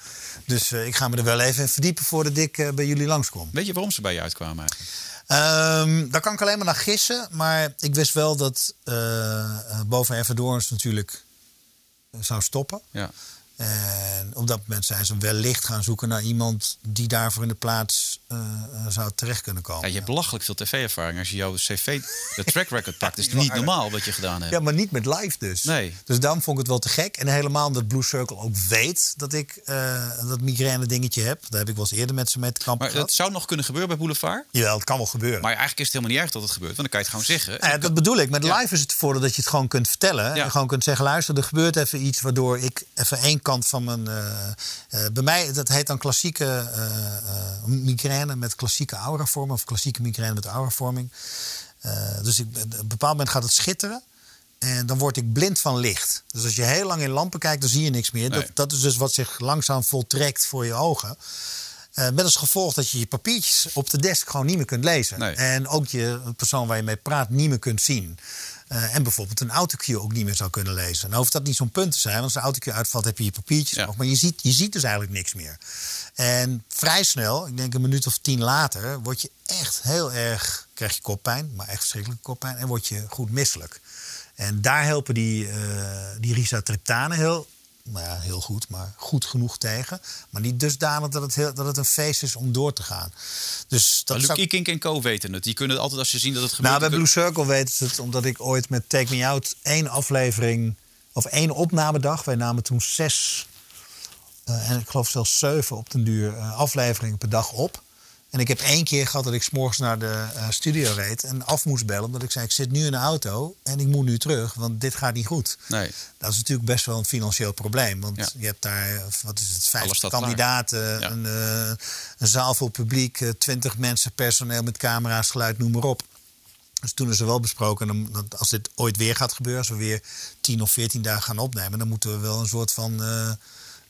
Dus ik ga me er wel even in verdiepen voordat ik bij jullie langskom. Weet je waarom ze bij je uitkwamen eigenlijk? Um, daar kan ik alleen maar naar gissen. Maar ik wist wel dat uh, boven Everdoorns natuurlijk zou stoppen. Ja. En op dat moment zijn ze wellicht gaan zoeken naar iemand die daarvoor in de plaats uh, zou terecht kunnen komen. Ja, je hebt belachelijk veel tv-ervaring. Als je jouw cv, de track record pakt, is het niet normaal wat je gedaan hebt. Ja, maar niet met live dus. Nee. Dus daarom vond ik het wel te gek. En helemaal omdat Blue Circle ook weet dat ik uh, dat migraine dingetje heb. Daar heb ik wel eens eerder met ze mee te kampen Maar het zou nog kunnen gebeuren bij Boulevard? Ja, het kan wel gebeuren. Maar eigenlijk is het helemaal niet erg dat het gebeurt. Want dan kan je het gewoon zeggen. Ja, dat bedoel ik. Met live is het voordeel dat je het gewoon kunt vertellen. Ja. En gewoon kunt zeggen, luister, er gebeurt even iets... waardoor ik even één kant van mijn... Uh, uh, bij mij, dat heet dan klassieke uh, migraine met klassieke auravorming... of klassieke migraine met auravorming. dus ik, op een bepaald moment gaat het schitteren... En dan word ik blind van licht. Dus als je heel lang in lampen kijkt, dan zie je niks meer. Nee. Dat, dat is dus wat zich langzaam voltrekt voor je ogen. Uh, met als gevolg dat je je papiertjes op de desk gewoon niet meer kunt lezen. Nee. En ook je persoon waar je mee praat niet meer kunt zien. Uh, en bijvoorbeeld een autocue ook niet meer zou kunnen lezen. Nou hoeft dat niet zo'n punt te zijn, want als de autocue uitvalt heb je je papiertjes Ja. nog. Maar je ziet, je ziet dus eigenlijk niks meer. En vrij snel, ik denk een minuut of tien later, word je echt heel erg, krijg je koppijn, maar echt verschrikkelijke koppijn. En word je goed misselijk. En daar helpen die, uh, die risatriptanen heel, nou ja, heel goed, maar goed genoeg tegen. Maar niet dusdanig dat het, heel, dat het een feest is om door te gaan. Dus dat Maar zou... Kink en Co weten het. Die kunnen altijd als ze zien dat het gebeurt... Nou, bij Blue Circle weten ze het omdat ik ooit met Take Me Out één aflevering of één opnamedag. Wij namen toen zes uh, en ik geloof zelfs zeven op den duur uh, afleveringen per dag op. En ik heb één keer gehad dat ik s'morgens naar de uh, studio reed en af moest bellen. Omdat ik zei, ik zit nu in de auto en ik moet nu terug, want dit gaat niet goed. Nee. Dat is natuurlijk best wel een financieel probleem. Want Ja. je hebt daar, eh, wat is het, vijf kandidaten. Ja. een, eh, een zaal vol publiek, eh, twintig mensen, personeel met camera's, geluid, noem maar op. Dus toen is er wel besproken, dat als dit ooit weer gaat gebeuren, als we weer tien of veertien dagen gaan opnemen, dan moeten we wel een soort van,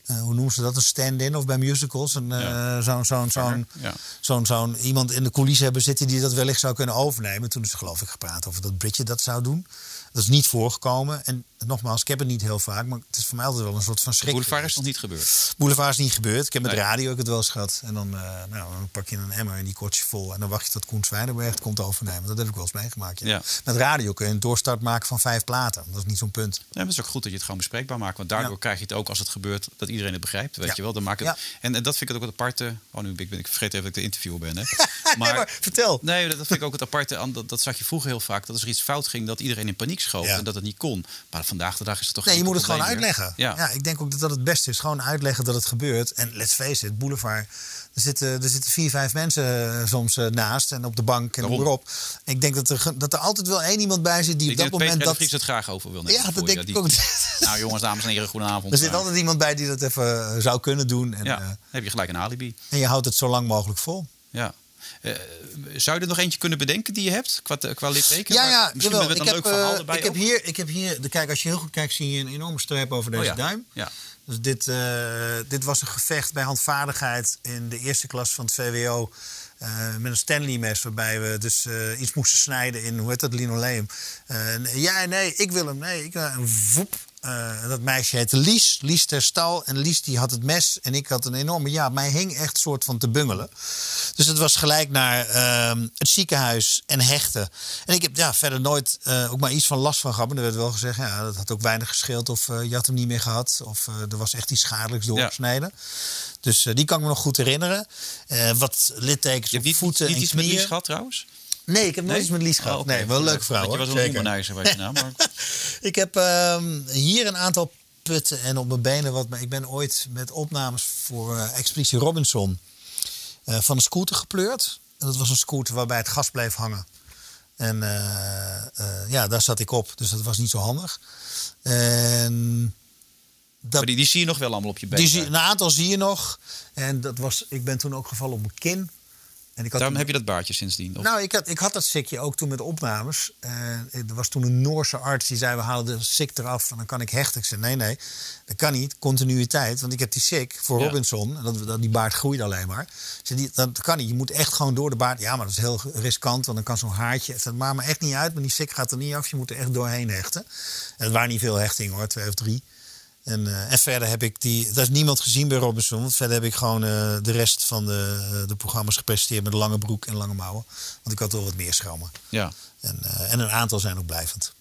eh, hoe noemen ze dat, een stand-in of bij musicals, een, eh, zo'n zo'n zo'n Ja. zo'n zo'n iemand in de coulissen hebben zitten die dat wellicht zou kunnen overnemen. Toen is er geloof ik gepraat over dat Bridget dat zou doen. Dat is niet voorgekomen. En nogmaals, ik heb het niet heel vaak, maar het is voor mij altijd wel een soort van schrik. Boulevard is nog niet gebeurd. Boulevard is niet gebeurd. Ik heb met Nee. radio ook het wel eens gehad. En dan, eh, nou, dan pak je een emmer en die kort je vol. En dan wacht je tot Koen Zwijnenberg het komt overnemen. Dat heb ik wel eens meegemaakt. Ja. Ja. Met radio kun je een doorstart maken van vijf platen. Dat is niet zo'n punt. Ja, maar het is ook goed dat je het gewoon bespreekbaar maakt. Want daardoor Ja. krijg je het ook als het gebeurt dat iedereen het begrijpt. Weet Ja. je wel? Dan maakt het... En, en dat vind ik ook het aparte. Oh, nu ben ik, ik vergeet even dat ik de interviewer ben. Hè. nee, maar vertel. Nee, dat vind ik ook het aparte. aan- Dat, dat zag je vroeger heel vaak. Dat als er iets fout ging, dat iedereen in paniek schoot. Ja. En dat het niet kon. Maar vandaag de dag is het toch Nee, je moet het gewoon uitleggen. Ja. Ja. ik denk ook dat dat het beste is. Gewoon uitleggen dat het gebeurt. En let's face it, Boulevard. Er zitten, er zitten vier, vijf mensen eh, soms eh, naast en op de bank en noem Daarom. maar op. En ik denk dat er, dat er altijd wel één iemand bij zit die Ik op dat Peter moment dat. Vries het graag over wil nemen. Ja, dat denk je. ik Die- ook. Nou jongens, dames en heren, goedenavond. Er zit altijd iemand bij die dat even eh, zou kunnen doen. En, Ja, dan heb je gelijk een alibi. en je houdt het zo lang mogelijk vol. Ja. Eh, zou je er nog eentje kunnen bedenken die je hebt qua, qua litteken? Ja, ja, misschien jawel. met Ik heb, leuk verhaal eh, erbij ik heb ook. hier, ik heb hier, de- kijk, als je heel goed kijkt, zie je een enorme streep over deze Oh ja. duim. Ja. Dus dit, eh, dit was een gevecht bij handvaardigheid in de eerste klas van het VWO. met een Stanley-mes, waarbij we dus iets moesten snijden in, hoe heet dat, linoleum. En ja, nee, ik wil hem. Nee, ik wil Eh, dat meisje heette Lies, Lies ter stal. En Lies die had het mes en ik had een enorme... Ja, mij hing echt soort van te bungelen. Dus het was gelijk naar ehm, het ziekenhuis en hechten. En ik heb ja, verder nooit eh, ook maar iets van last van gehad. Maar er werd wel gezegd, ja, dat had ook weinig gescheeld. Of eh, je had hem niet meer gehad. Of er was echt iets schadelijks doorgesneden. Dus eh, die kan ik me nog goed herinneren. Wat littekens Je op niet, voeten niet en iets met. Lies gehad trouwens? Nee, ik heb nooit Nee? iets met Lies Oh, gehad. oké. Nee, wel een leuke vrouw want hoor. Je was een womanizer, weet je nou. Maar... Ik heb ehm, hier een aantal putten en op mijn benen wat. Maar ik ben ooit met opnames voor eh, Expeditie Robinson eh, van een scooter gepleurd. En dat was een scooter waarbij het gas bleef hangen. En eh, ja, daar zat ik op. Dus dat was niet zo handig. En dat, Maar die, die zie je nog wel allemaal op je benen. die zie, een aantal zie je nog. En dat was, ik ben toen ook gevallen op mijn kin. En ik had Daarom toen- heb je dat baardje sindsdien. Of? nou, ik had, ik had dat sikje ook toen met opnames. En er was toen een Noorse arts die zei: We halen de sik eraf en dan kan ik hechten. Ik zei: Nee, nee, dat kan niet. Continuïteit. Want ik heb die sik voor Ja. Robinson. En dat, dat, die baard groeit alleen maar. Zei, die, dat kan niet. Je moet echt gewoon door de baard. Ja, maar dat is heel riskant. Want dan kan zo'n haartje. Het maakt me echt niet uit. Maar die sik gaat er niet af. Je moet er echt doorheen hechten. En het waren niet veel hechtingen hoor, twee of drie. En, eh, en verder heb ik die. Er is niemand gezien bij Robinson. Want verder heb ik gewoon eh, de rest van de, de programma's gepresenteerd met lange broek en lange mouwen. Want ik had wel wat meer schrammen. Ja. En, eh, en een aantal zijn ook blijvend.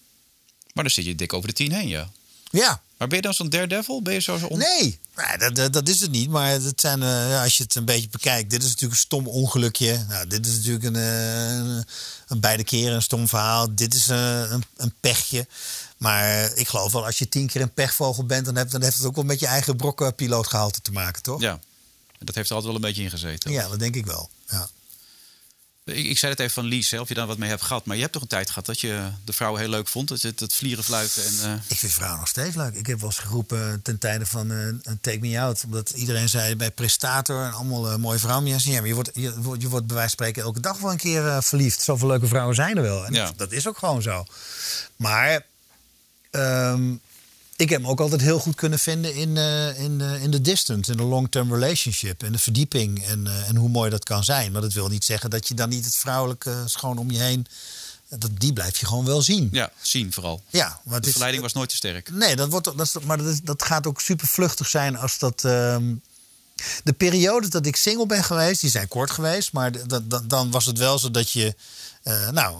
Maar dan zit je dik over de tien heen, ja. Ja, Maar ben je dan zo'n daredevil? Ben je zo, zo on... nee, nee dat, dat, dat is het niet. Maar het zijn, eh, als je het een beetje bekijkt, dit is natuurlijk een stom ongelukje. Nou, dit is natuurlijk een, eh, een, een beide keren een stom verhaal. Dit is eh, een, een pechje. Maar ik geloof wel, als je tien keer een pechvogel bent, dan, heb, dan heeft het ook wel met je eigen brokkenpilootgehalte te maken, toch? Ja. Dat heeft er altijd wel een beetje in gezeten. Ja, dat denk ik wel. Ja. Ik, ik zei het even van Lies, hè, of je daar wat mee hebt gehad. Maar je hebt toch een tijd gehad dat je de vrouw heel leuk vond. Het, het, vlieren fluiten en... eh, Ik vind vrouwen nog steeds leuk. Ik heb wel eens geroepen ten tijde van eh, een Take Me Out. Omdat iedereen zei bij Prestator en allemaal eh, mooie vrouwen. Ja, maar je wordt, je, wordt- je wordt bij wijze van spreken elke dag wel een keer eh, verliefd. Zoveel leuke vrouwen zijn er wel. En Ja. dat, dat is ook gewoon zo. Maar ehm, ik heb me ook altijd heel goed kunnen vinden in, eh, in, eh, in de distance. In de long-term relationship. En de verdieping. En, eh, en hoe mooi dat kan zijn. Maar dat wil niet zeggen dat je dan niet het vrouwelijke schoon om je heen... Dat, die blijf je gewoon wel zien. ja, zien vooral. Ja, maar De is, verleiding was nooit te sterk. Nee, dat wordt, dat maar dat, dat gaat ook super vluchtig zijn als dat. ehm, de periodes dat ik single ben geweest, die zijn kort geweest. Maar d- dat- dat- dan was het wel zo dat je. nou,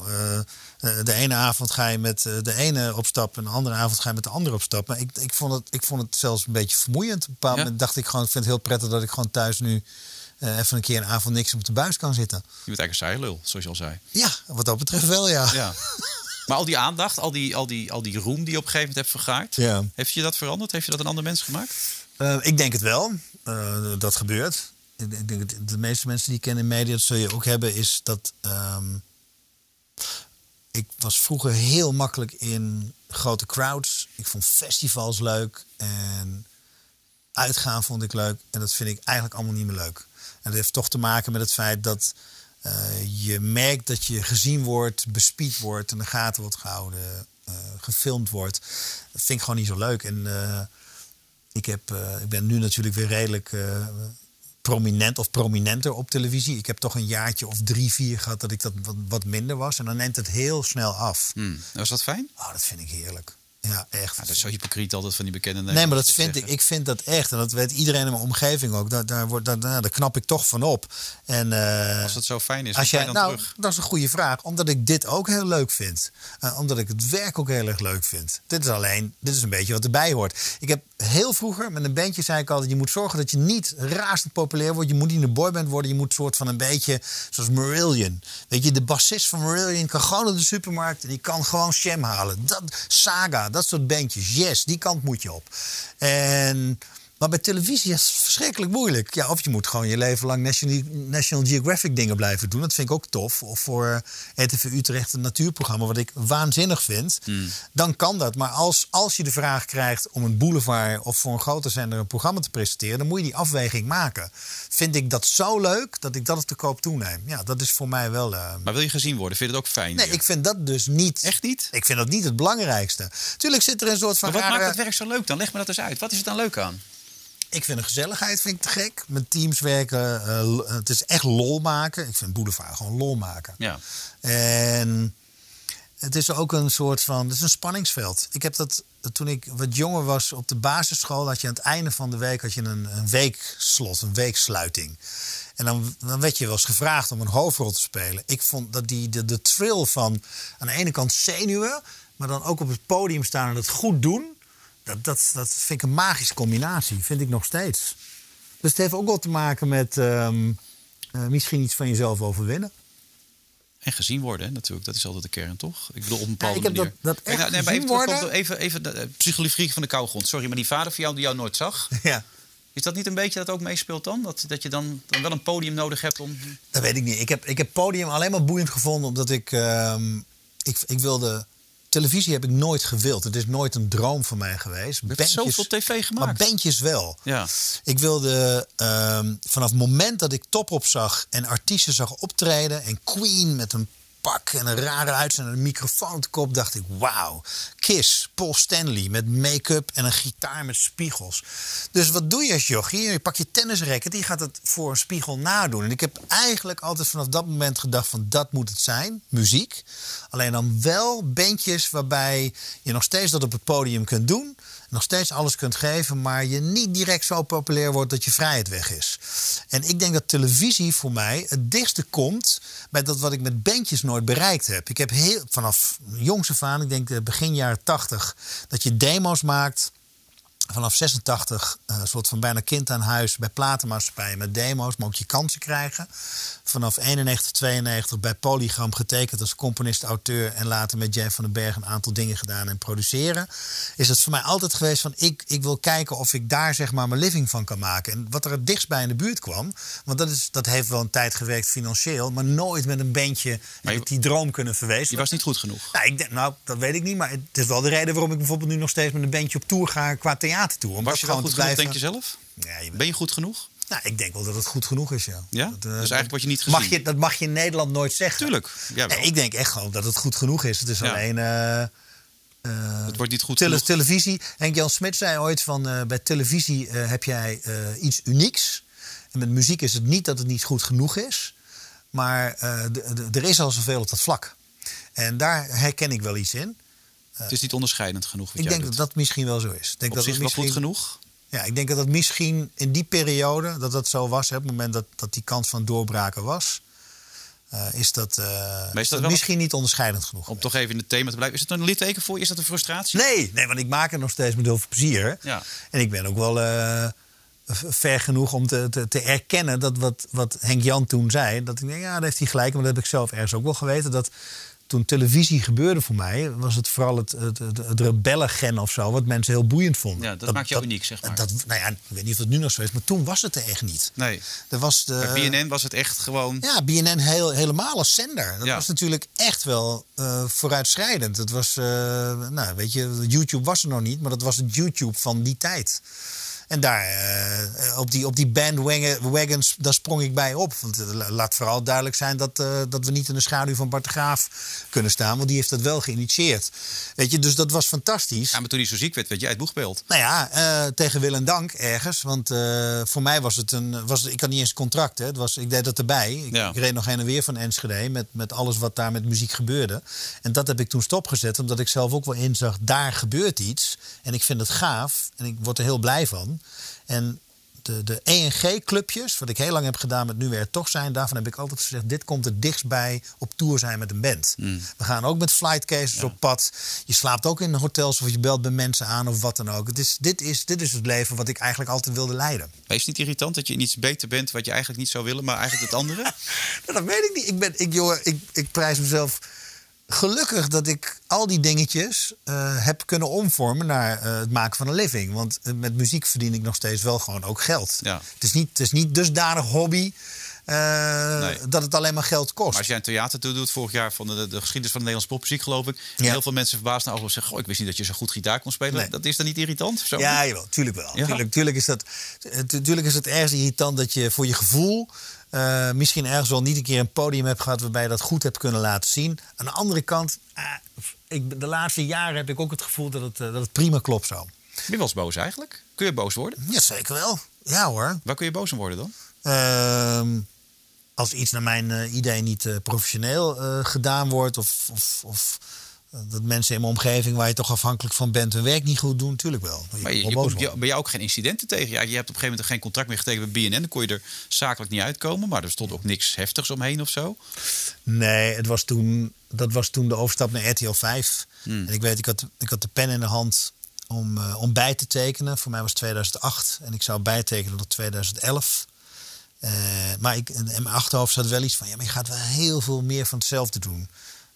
de ene avond ga je met eh, de ene op stap en de andere avond ga je met de andere op stap. Maar ik, ik, vond, het, ik vond het zelfs een beetje vermoeiend. Op een bepaald Ja. moment dacht ik gewoon, ik vind het heel prettig dat ik gewoon thuis nu eh, even een keer een avond niks op de buis kan zitten. Je bent eigenlijk een lul, zoals je al zei. Ja, wat dat betreft wel, ja. Ja. Maar al die aandacht, al die, al, die, al die roem die je op een gegeven moment hebt vergaard... Ja. heeft je dat veranderd? Heeft je dat een ander mens gemaakt? Eh, ik denk het wel. Eh, dat gebeurt. Ik, ik denk dat de meeste mensen die ik ken in media, dat zul je ook hebben, is dat. ehm, ik was vroeger heel makkelijk in grote crowds. Ik vond festivals leuk. En uitgaan vond ik leuk. En dat vind ik eigenlijk allemaal niet meer leuk. En dat heeft toch te maken met het feit dat eh, je merkt dat je gezien wordt, bespied wordt, in de gaten wordt gehouden, eh, gefilmd wordt. Dat vind ik gewoon niet zo leuk. En eh, ik, heb, ik ben nu natuurlijk weer redelijk prominent of prominenter op televisie. Ik heb toch een jaartje of drie, vier gehad dat ik dat wat, wat minder was. En dan neemt het heel snel af. Hmm. Was dat fijn? Oh, dat vind ik heerlijk. Ja, echt. Ja, dat is zo hypocriet altijd van die bekende Nee, maar dat vind ik, zeggen. ik vind dat echt. En dat weet iedereen in mijn omgeving ook. Daar, daar, wordt, daar, daar, knap ik toch van op. En, eh, Als dat zo fijn is, als jij, dan nou, terug? dat is een goede vraag. Omdat ik dit ook heel leuk vind. Eh, omdat ik het werk ook heel erg leuk vind. Dit is alleen, dit is een beetje wat erbij hoort. Ik heb heel vroeger met een bandje zei ik altijd... je moet zorgen dat je niet razend populair wordt. Je moet niet een boyband worden. Je moet soort van een beetje zoals Marillion. Weet je, de bassist van Marillion kan gewoon naar de supermarkt... en die kan gewoon Sham halen. Dat, Saga, dat soort bandjes. Yes, die kant moet je op. En Maar bij televisie is het verschrikkelijk moeilijk. Ja, of je moet gewoon je leven lang National, National Geographic dingen blijven doen. Dat vind ik ook tof. Of voor RTV Utrecht een natuurprogramma, wat ik waanzinnig vind. Hmm. Dan kan dat. Maar als, als je de vraag krijgt om een boulevard of voor een grote zender een programma te presenteren, dan moet je die afweging maken. Vind ik dat zo leuk dat ik dat op de koop toeneem? Ja, dat is voor mij wel. eh, Maar wil je gezien worden? Vind je het ook fijn? Nee, ik vind dat dus niet. Echt niet? Ik vind dat niet het belangrijkste. Tuurlijk zit er een soort van. Maar wat rare- maakt het werk zo leuk dan? Leg me dat eens uit. Wat is het dan leuk aan? Ik vind de gezelligheid vind ik te gek. Met teams werken. eh, het is echt lol maken. Ik vind Boulevard gewoon lol maken. Ja. En het is ook een soort van. Het is een spanningsveld. Ik heb dat toen ik wat jonger was op de basisschool. had je aan het einde van de week had je een, een weekslot, een weeksluiting. En dan, dan werd je wel eens gevraagd om een hoofdrol te spelen. Ik vond dat die, de, de thrill van aan de ene kant zenuwen, maar dan ook op het podium staan en het goed doen. Dat, dat, dat vind ik een magische combinatie, vind ik nog steeds. Dus het heeft ook wel te maken met ehm, eh, misschien iets van jezelf overwinnen. En gezien worden, hè, natuurlijk. Dat is altijd de kern, toch? Ik bedoel, op een bepaalde ik heb dat- manier. dat Kijk, echt nou, gezien even, worden- even, even de eh, psychologie van de koude grond. Sorry, maar die vader van jou die jou nooit zag... Ja. Is dat niet een beetje dat ook meespeelt dan? Dat, dat je dan, dan wel een podium nodig hebt om... Dat weet ik niet. Ik heb, ik heb podium alleen maar boeiend gevonden omdat ik, ehm, ik. Ik wilde. Televisie heb ik nooit gewild. Het is nooit een droom van mij geweest. Je hebt zoveel tv gemaakt. Maar bandjes wel. Ja. Ik wilde ehm, vanaf het moment dat ik top op zag en artiesten zag optreden en Queen met een pak en een rare uitzending en een microfoon op de kop, dacht ik: wauw. Kiss, Paul Stanley met make-up en een gitaar met spiegels. Dus wat doe je als jochie? Je pakt je tennisracket, die gaat het voor een spiegel nadoen. En ik heb eigenlijk altijd vanaf dat moment gedacht: van dat moet het zijn, muziek. Alleen dan wel bandjes waarbij je nog steeds dat op het podium kunt doen nog steeds alles kunt geven, maar je niet direct zo populair wordt dat je vrijheid weg is. En ik denk dat televisie voor mij het dichtste komt bij dat wat ik met bandjes nooit bereikt heb. Ik heb heel, vanaf jongs af aan, ik denk eh, begin jaren 80, dat je demo's maakt. Vanaf 86, eh, een soort van bijna kind aan huis bij platenmaatschappijen met demo's, maar ook je kansen krijgen. Vanaf 91, 92 bij Polygram getekend als componist, auteur en later met Jay van den Berg een aantal dingen gedaan en produceren. Is het voor mij altijd geweest van ik, ik wil kijken of ik daar zeg maar mijn living van kan maken. En wat er het dichtst bij in de buurt kwam, want dat, is, dat heeft wel een tijd gewerkt financieel, maar nooit met een bandje je- die droom kunnen Je verwezenlijken. was niet goed genoeg. Nou, ik denk, nou, dat weet ik niet, maar het is wel de reden waarom ik bijvoorbeeld nu nog steeds met een bandje op tour ga qua theatertour. Om Was dat je gewoon goed te genoeg, blijven. denk je zelf? Ja, je Ben je goed genoeg? nou, ik denk wel dat het goed genoeg is, ja. Ja? Dat, Dus eh, eigenlijk word je niet mag je, dat mag je in Nederland nooit zeggen. Tuurlijk. Nee, ik denk echt gewoon dat het goed genoeg is. Het is Ja. alleen eh, Het wordt niet goed tele- genoeg. televisie. Henk Jan Smit zei ooit van eh, bij televisie eh, heb jij eh, iets unieks. En met muziek is het niet dat het niet goed genoeg is. Maar eh, er is al zoveel op dat vlak. En daar herken ik wel iets in. Het is niet onderscheidend genoeg Ik denk doet. dat dat misschien wel zo is. Ik denk Op dat zich het wel goed genoeg. Ja, ik denk dat dat misschien in die periode, dat dat zo was, hè, op het moment dat, dat die kans van doorbraken was, eh, is dat, eh, is dat dat misschien niet onderscheidend genoeg. Om toch even in het thema te blijven. Is het een litteken voor je? Is dat een frustratie? Nee, nee, want ik maak het nog steeds met heel veel plezier. Ja. En ik ben ook wel eh, ver genoeg om te, te, te erkennen dat wat, wat Henk Jan toen zei, dat ik denk, ja, daar heeft hij gelijk. Maar dat heb ik zelf ergens ook wel geweten. Dat toen televisie gebeurde voor mij, was het vooral het, het, het, het rebellengen of zo, wat mensen heel boeiend vonden. Ja, dat maakt jou uniek, zeg maar. Dat, nou ja, ik weet niet of het nu nog zo is, maar toen was het er echt niet. Nee. Er was de, Bij BNN was het echt gewoon... ja, BNN heel, helemaal als zender. Dat Ja. was natuurlijk echt wel eh, vooruitschrijdend. Het was, eh, nou weet je, YouTube was er nog niet, maar dat was het YouTube van die tijd. En daar, eh, op die, op die bandwagons, daar sprong ik bij op. Want la- laat vooral duidelijk zijn dat, eh, dat we niet in de schaduw van Bart de Graaf kunnen staan. Want die heeft dat wel geïnitieerd. Weet je, dus dat was fantastisch. Ja, maar toen hij zo ziek werd, werd jij het boegbeeld. Nou ja, tegen wil en dank ergens. Want voor mij was het een. Was, ik had niet eens een contract. Hè. Het was, ik deed dat erbij. Ik, Ja. ik reed nog heen en weer van Enschede. Met, met alles wat daar met muziek gebeurde. En dat heb ik toen stopgezet. Omdat ik zelf ook wel inzag. Daar gebeurt iets. En ik vind het gaaf. En ik word er heel blij van. En de, de ENG-clubjes, wat ik heel lang heb gedaan met Nu Weer Toch Zijn... daarvan heb ik altijd gezegd, dit komt het dichtst bij op tour zijn met een band. We gaan ook met flightcases op pad. Je slaapt ook in hotels of je belt bij mensen aan of wat dan ook. Het is, dit, is, dit is het leven wat ik eigenlijk altijd wilde leiden. Maar is het niet irritant dat je in iets beter bent wat je eigenlijk niet zou willen, maar eigenlijk het andere? Nou, dat weet ik niet. Ik, ben, ik, jongen, ik, ik prijs mezelf gelukkig dat ik al die dingetjes eh, heb kunnen omvormen naar eh, het maken van een living. Want eh, met muziek verdien ik nog steeds wel gewoon ook geld. Ja. Het, is niet, het is niet dusdanig hobby Nee. dat het alleen maar geld kost. Maar als jij een theater toe doet, vorig jaar van de, de geschiedenis van de Nederlandse popmuziek, geloof ik. Ja. heel veel mensen verbaasd naar over zeggen: Goh, ik wist niet dat je zo goed gitaar kon spelen. Nee. Dat is dan niet irritant? Zo? Ja, jawel, tuurlijk wel. Ja. Tuurlijk, tuurlijk, is dat, eh, tu- tuurlijk is het ergens irritant dat je voor je gevoel... eh, misschien ergens wel niet een keer een podium hebt gehad... waarbij je dat goed hebt kunnen laten zien. Aan de andere kant, ik, de laatste jaren heb ik ook het gevoel dat het, eh, dat het prima klopt zo. Ben je wel eens boos eigenlijk? Kun je boos worden? Ja, zeker wel. Ja hoor. Waar kun je boos om worden dan? Als iets naar mijn eh, idee niet eh, professioneel eh, gedaan wordt... of, of, of dat mensen in mijn omgeving waar je toch afhankelijk van bent... hun werk niet goed doen, natuurlijk wel. Dan Maar je, je komt, je, ben je ook geen incidenten tegen? Ja, je hebt op een gegeven moment geen contract meer getekend bij BNN. Dan kon je er zakelijk niet uitkomen. Maar er stond ook niks heftigs omheen of zo. Nee, het was toen, dat was toen de overstap naar RTL 5. Hmm. En ik weet, ik had, ik had de pen in de hand om, om bij te tekenen. Voor mij was het 2008 en ik zou bijtekenen tot 2011. Eh, maar ik, in mijn achterhoofd zat wel iets van... ja, maar je gaat wel heel veel meer van hetzelfde doen.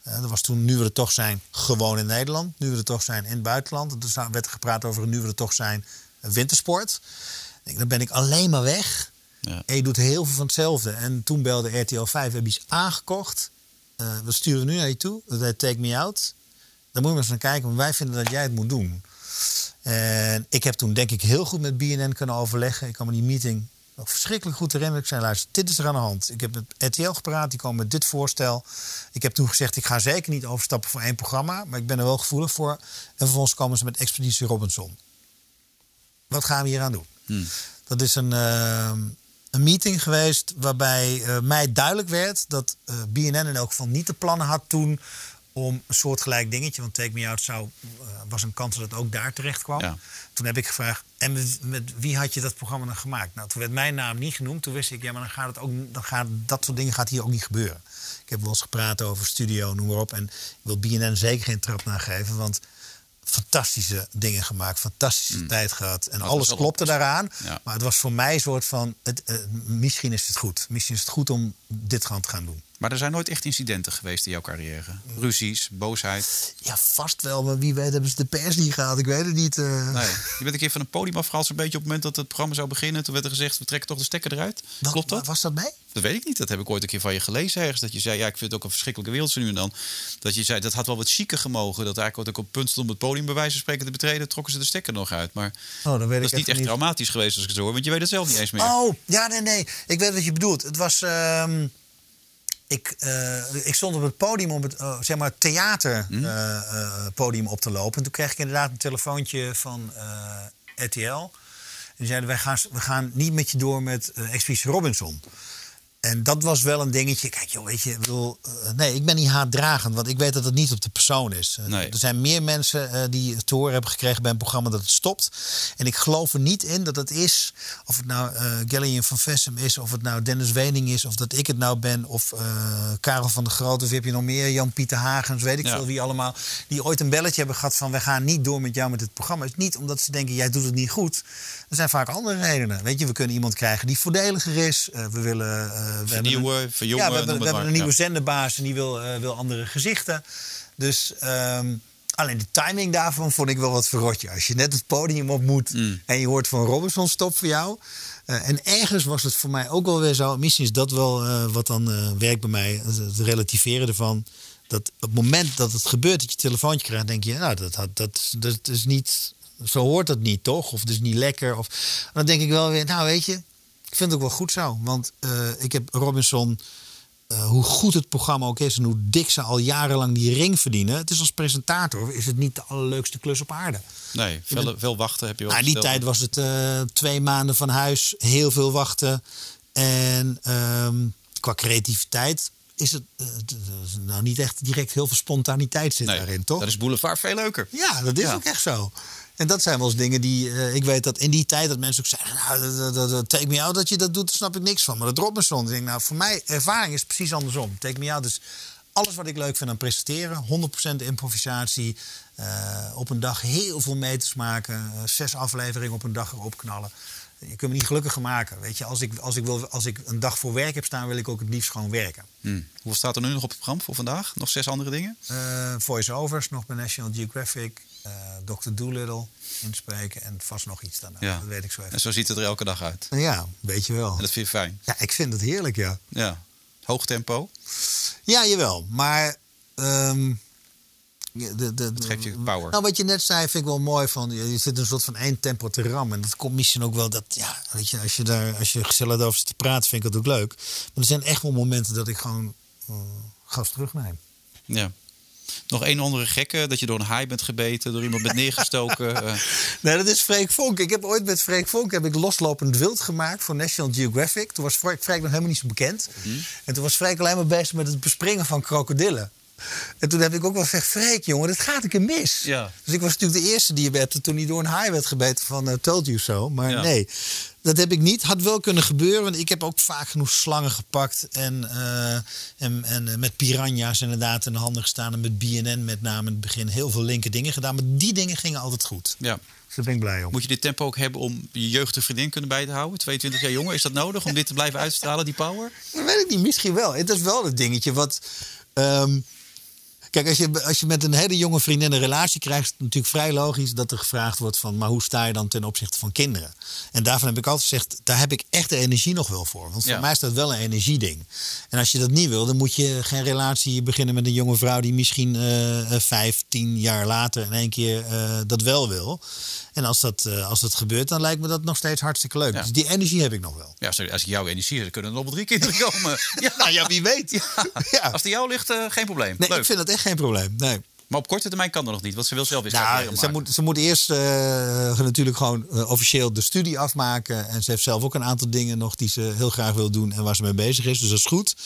Eh dat was toen Nu we er toch zijn, gewoon in Nederland. Nu we er toch zijn in het buitenland. En Toen werd er gepraat over Nu we er toch zijn eh, wintersport. Ik dan ben ik alleen maar weg. Ja. En je doet heel veel van hetzelfde. En toen belde RTL 5, we hebben iets aangekocht. We sturen nu naar je toe. Dat heet Take Me Out. Daar moet je maar eens naar kijken, want wij vinden dat jij het moet doen. En ik heb toen denk ik heel goed met BNN kunnen overleggen. Ik kan me die meeting nog verschrikkelijk goed herinneren. Ik zei, luister, dit is er aan de hand. Ik heb met RTL gepraat, die komen met dit voorstel. Ik heb toen gezegd, ik ga zeker niet overstappen voor één programma. Maar ik ben er wel gevoelig voor. En vervolgens komen ze met Expeditie Robinson. Wat gaan we hier aan doen? Hmm. Dat is een, eh, een meeting geweest waarbij eh, mij duidelijk werd dat eh, BNN in elk geval niet de plannen had toen om een soortgelijk dingetje, want Take Me Out zou, eh, was een kans dat het ook daar terecht kwam. Ja. Toen heb ik gevraagd, en met, met wie had je dat programma dan gemaakt? Nou, toen werd mijn naam niet genoemd. Toen wist ik, ja, maar dan gaat het ook, dan gaat, dat soort dingen gaat hier ook niet gebeuren. Ik heb wel eens gepraat over studio, noem maar op. En ik wil BNN zeker geen trap nageven, want fantastische dingen gemaakt, fantastische tijd gehad. En alles klopte daaraan. Ja. Maar het was voor mij een soort van, het, eh, misschien is het goed. Misschien is het goed om dit gaan te gaan doen. Maar er zijn nooit echt incidenten geweest in jouw carrière. Ruzies, boosheid. Ja, vast wel, maar wie weet hebben ze de pers niet gehad. Ik weet het niet. eh. Nee. Je bent een keer van een podium afgehaald, zo'n beetje op het moment dat het programma zou beginnen. Toen werd er gezegd, we trekken toch de stekker eruit. Wat- Klopt dat? Was dat mee? Dat weet ik niet. Dat heb ik ooit een keer van je gelezen ergens. Dat je zei, ja, ik vind het ook een verschrikkelijke wereld zo nu en dan. Dat je zei, dat had wel wat chiquer gemogen. Dat eigenlijk ook op punt stond om het podium bij wijze van spreken te betreden. Trokken ze de stekker nog uit. Maar Oh, dan weet dat ik is niet echt traumatisch geweest als ik het zo hoor. Want je weet het zelf niet eens meer. Oh, ja, nee, nee. Ik weet wat je bedoelt. Het was. ehm, ik, eh, ik stond op het podium om het eh, zeg maar theaterpodium op te lopen. En toen kreeg ik inderdaad een telefoontje van eh, RTL. En die zeiden: wij gaan, we gaan niet met je door met eh Expeditie Robinson. En dat was wel een dingetje. Kijk, joh, weet je, ik bedoel, eh, nee, ik ben niet haatdragend, want ik weet dat het niet op de persoon is. Eh, Nee. Er zijn meer mensen eh, die te horen hebben gekregen bij een programma dat het stopt. En ik geloof er niet in dat het is, of het nou Gillian van Vessem is, of het nou Dennis Wening is, of dat ik het nou ben, of Karel van der Groot, of heb je nog meer, Jan-Pieter Hagens, weet ik Ja. veel wie allemaal, die ooit een belletje hebben gehad van we gaan niet door met jou met dit programma. Het is niet omdat ze denken jij doet het niet goed. Er zijn vaak andere redenen. Weet je, we kunnen iemand krijgen die voordeliger is. We willen eh, we hebben een- Vernieuwen, verjongen, ja, we hebben, we hebben maar. een nieuwe Ja. zenderbaas en die wil, eh, wil andere gezichten. Dus ehm, alleen de timing daarvan vond ik wel wat verrotje. Als je net het podium op moet Mm. en je hoort van Robinson stop voor jou. Eh, en ergens was het voor mij ook wel weer zo. Misschien is dat wel wat dan werkt bij mij. Het relativeren ervan. Dat op het moment dat het gebeurt, dat je telefoontje krijgt, denk je, nou, dat, dat, dat is niet. Zo hoort dat niet, toch? Of het is niet lekker. Of, dan denk ik wel weer, nou weet je, ik vind het ook wel goed zo. Want eh, ik heb Robinson, eh, hoe goed het programma ook is en hoe dik ze al jarenlang die ring verdienen. Het is als presentator, is het niet de allerleukste klus op aarde. Nee, veel, veel wachten heb je wel Nou, in die tijd was het eh, twee maanden van huis, heel veel wachten. En ehm, qua creativiteit is het nou niet echt direct heel veel spontaniteit zit Nee, daarin, toch? Dat is Boulevard veel leuker. Ja, dat is Ja. ook echt zo. En dat zijn wel eens dingen die... eh, ik weet dat in die tijd dat mensen ook zeiden... Nou, take me out dat je dat doet, daar snap ik niks van. Maar dat Robinson, ik denk nou, voor mij, ervaring is precies andersom. Take me out is alles wat ik leuk vind aan presenteren. 100% improvisatie. eh, op een dag heel veel meters maken. eh, zes afleveringen op een dag erop knallen. Je kunt me niet gelukkiger maken. Weet je, als ik, als, ik wil, als ik een dag voor werk heb staan, wil ik ook het liefst gewoon werken. Hm. Hoeveel staat er nu nog op het programma voor vandaag? Nog zes andere dingen? Uh, Voice-overs nog bij National Geographic. Uh, Dr. Doolittle inspreken en vast nog iets daarna. Ja. Dat weet ik zo even. En zo ziet het er elke dag uit. Ja, weet je wel. En dat vind je fijn? Ja, ik vind het heerlijk, ja. Ja. Hoog tempo? Ja, jawel. Maar... Um, de, de, dat geeft je power. Nou, wat je net zei, vind ik wel mooi. Van, je zit een soort van één tempo te rammen. En dat komt misschien ook wel dat, ja, weet je, als je daar, als je gezellig over zit te praten, vind ik dat ook leuk. Maar er zijn echt wel momenten dat ik gewoon uh, gas terugneem. Ja. Nog één andere gekke, dat je door een haai bent gebeten, door iemand bent neergestoken. uh. Nee, dat is Freek Vonk. Ik heb ooit met Freek Vonk heb ik loslopend wild gemaakt voor National Geographic. Toen was Freek, Freek nog helemaal niet zo bekend. Mm. En toen was Freek alleen maar bezig met het bespringen van krokodillen. En toen heb ik ook wel gezegd, Freek, jongen, dat gaat een keer mis. Ja. Dus ik was natuurlijk de eerste die werd toen hij door een haai werd gebeten van uh, Told You So. Maar Ja. nee, dat heb ik niet. Had wel kunnen gebeuren, want ik heb ook vaak genoeg slangen gepakt. En, eh, en, en eh, met piranha's inderdaad in de handen gestaan. En met BNN met name in het begin heel veel linker dingen gedaan. Maar die dingen gingen altijd goed. Ja. Dus daar ben ik blij om. Moet je dit tempo ook hebben om je jeugdige vriendin kunnen bij te houden? 22 jaar jonger, is dat nodig om dit te blijven uitstralen, die power? Dat weet ik niet, misschien wel. Het is wel het dingetje wat. ehm, kijk, als je, als je met een hele jonge vriendin een relatie krijgt, is het natuurlijk vrij logisch dat er gevraagd wordt van, maar hoe sta je dan ten opzichte van kinderen? En daarvan heb ik altijd gezegd, daar heb ik echt de energie nog wel voor. Want voor Ja. mij is dat wel een energieding. En als je dat niet wil, dan moet je geen relatie beginnen met een jonge vrouw die misschien eh, eh, vijf, tien jaar later in één keer eh, dat wel wil. En als dat, als dat gebeurt, dan lijkt me dat nog steeds hartstikke leuk. Ja. Dus die energie heb ik nog wel. Ja, als ik jouw energie heb, dan kunnen er nog wel drie kinderen komen. Ja, Nou ja, wie weet. Ja. Als die jou ligt, geen probleem. Nee, Leuk. ik vind dat echt geen probleem. Nee. Maar op korte termijn kan dat nog niet, want ze wil zelf carrière Nou, ze moet, ze moet eerst eh, natuurlijk gewoon eh, officieel de studie afmaken. En ze heeft zelf ook een aantal dingen nog die ze heel graag wil doen en waar ze mee bezig is. Dus dat is goed.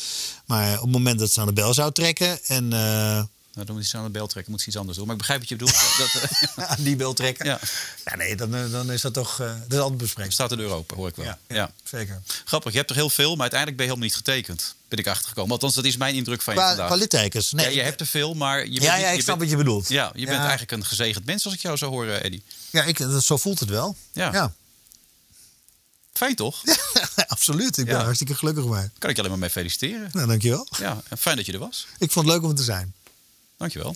Maar op het moment dat ze aan de bel zou trekken en eh, Nou, dan moet ze aan de bel trekken, moet ze iets anders doen. Maar ik begrijp wat je bedoelt. Dat, aan die bel trekken, Ja. ja. nee, dan, eh, dan is dat toch eh, dat is altijd bespreekbaar. staat de deur open, hoor ik wel. Ja, Ja, ja, zeker. Grappig, je hebt er heel veel, maar uiteindelijk ben je helemaal niet getekend. Ben ik achtergekomen. Althans, dat is mijn indruk van je Qua, vandaag. qua littekens. Nee, ja, je hebt er veel, maar je bent ja, ja, ik je snap bent, wat je bedoelt. Ja, je bent Ja. eigenlijk een gezegend mens als ik jou zo hoor, eh, Eddie. Ja, ik, dat, zo voelt het wel. Ja. ja. Fijn toch? Absoluut, ik ben Ja. hartstikke gelukkig mee. Kan ik je alleen maar mee feliciteren. Nou, dankjewel. Ja, fijn dat je er was. Ik vond het leuk om te zijn. Dankjewel.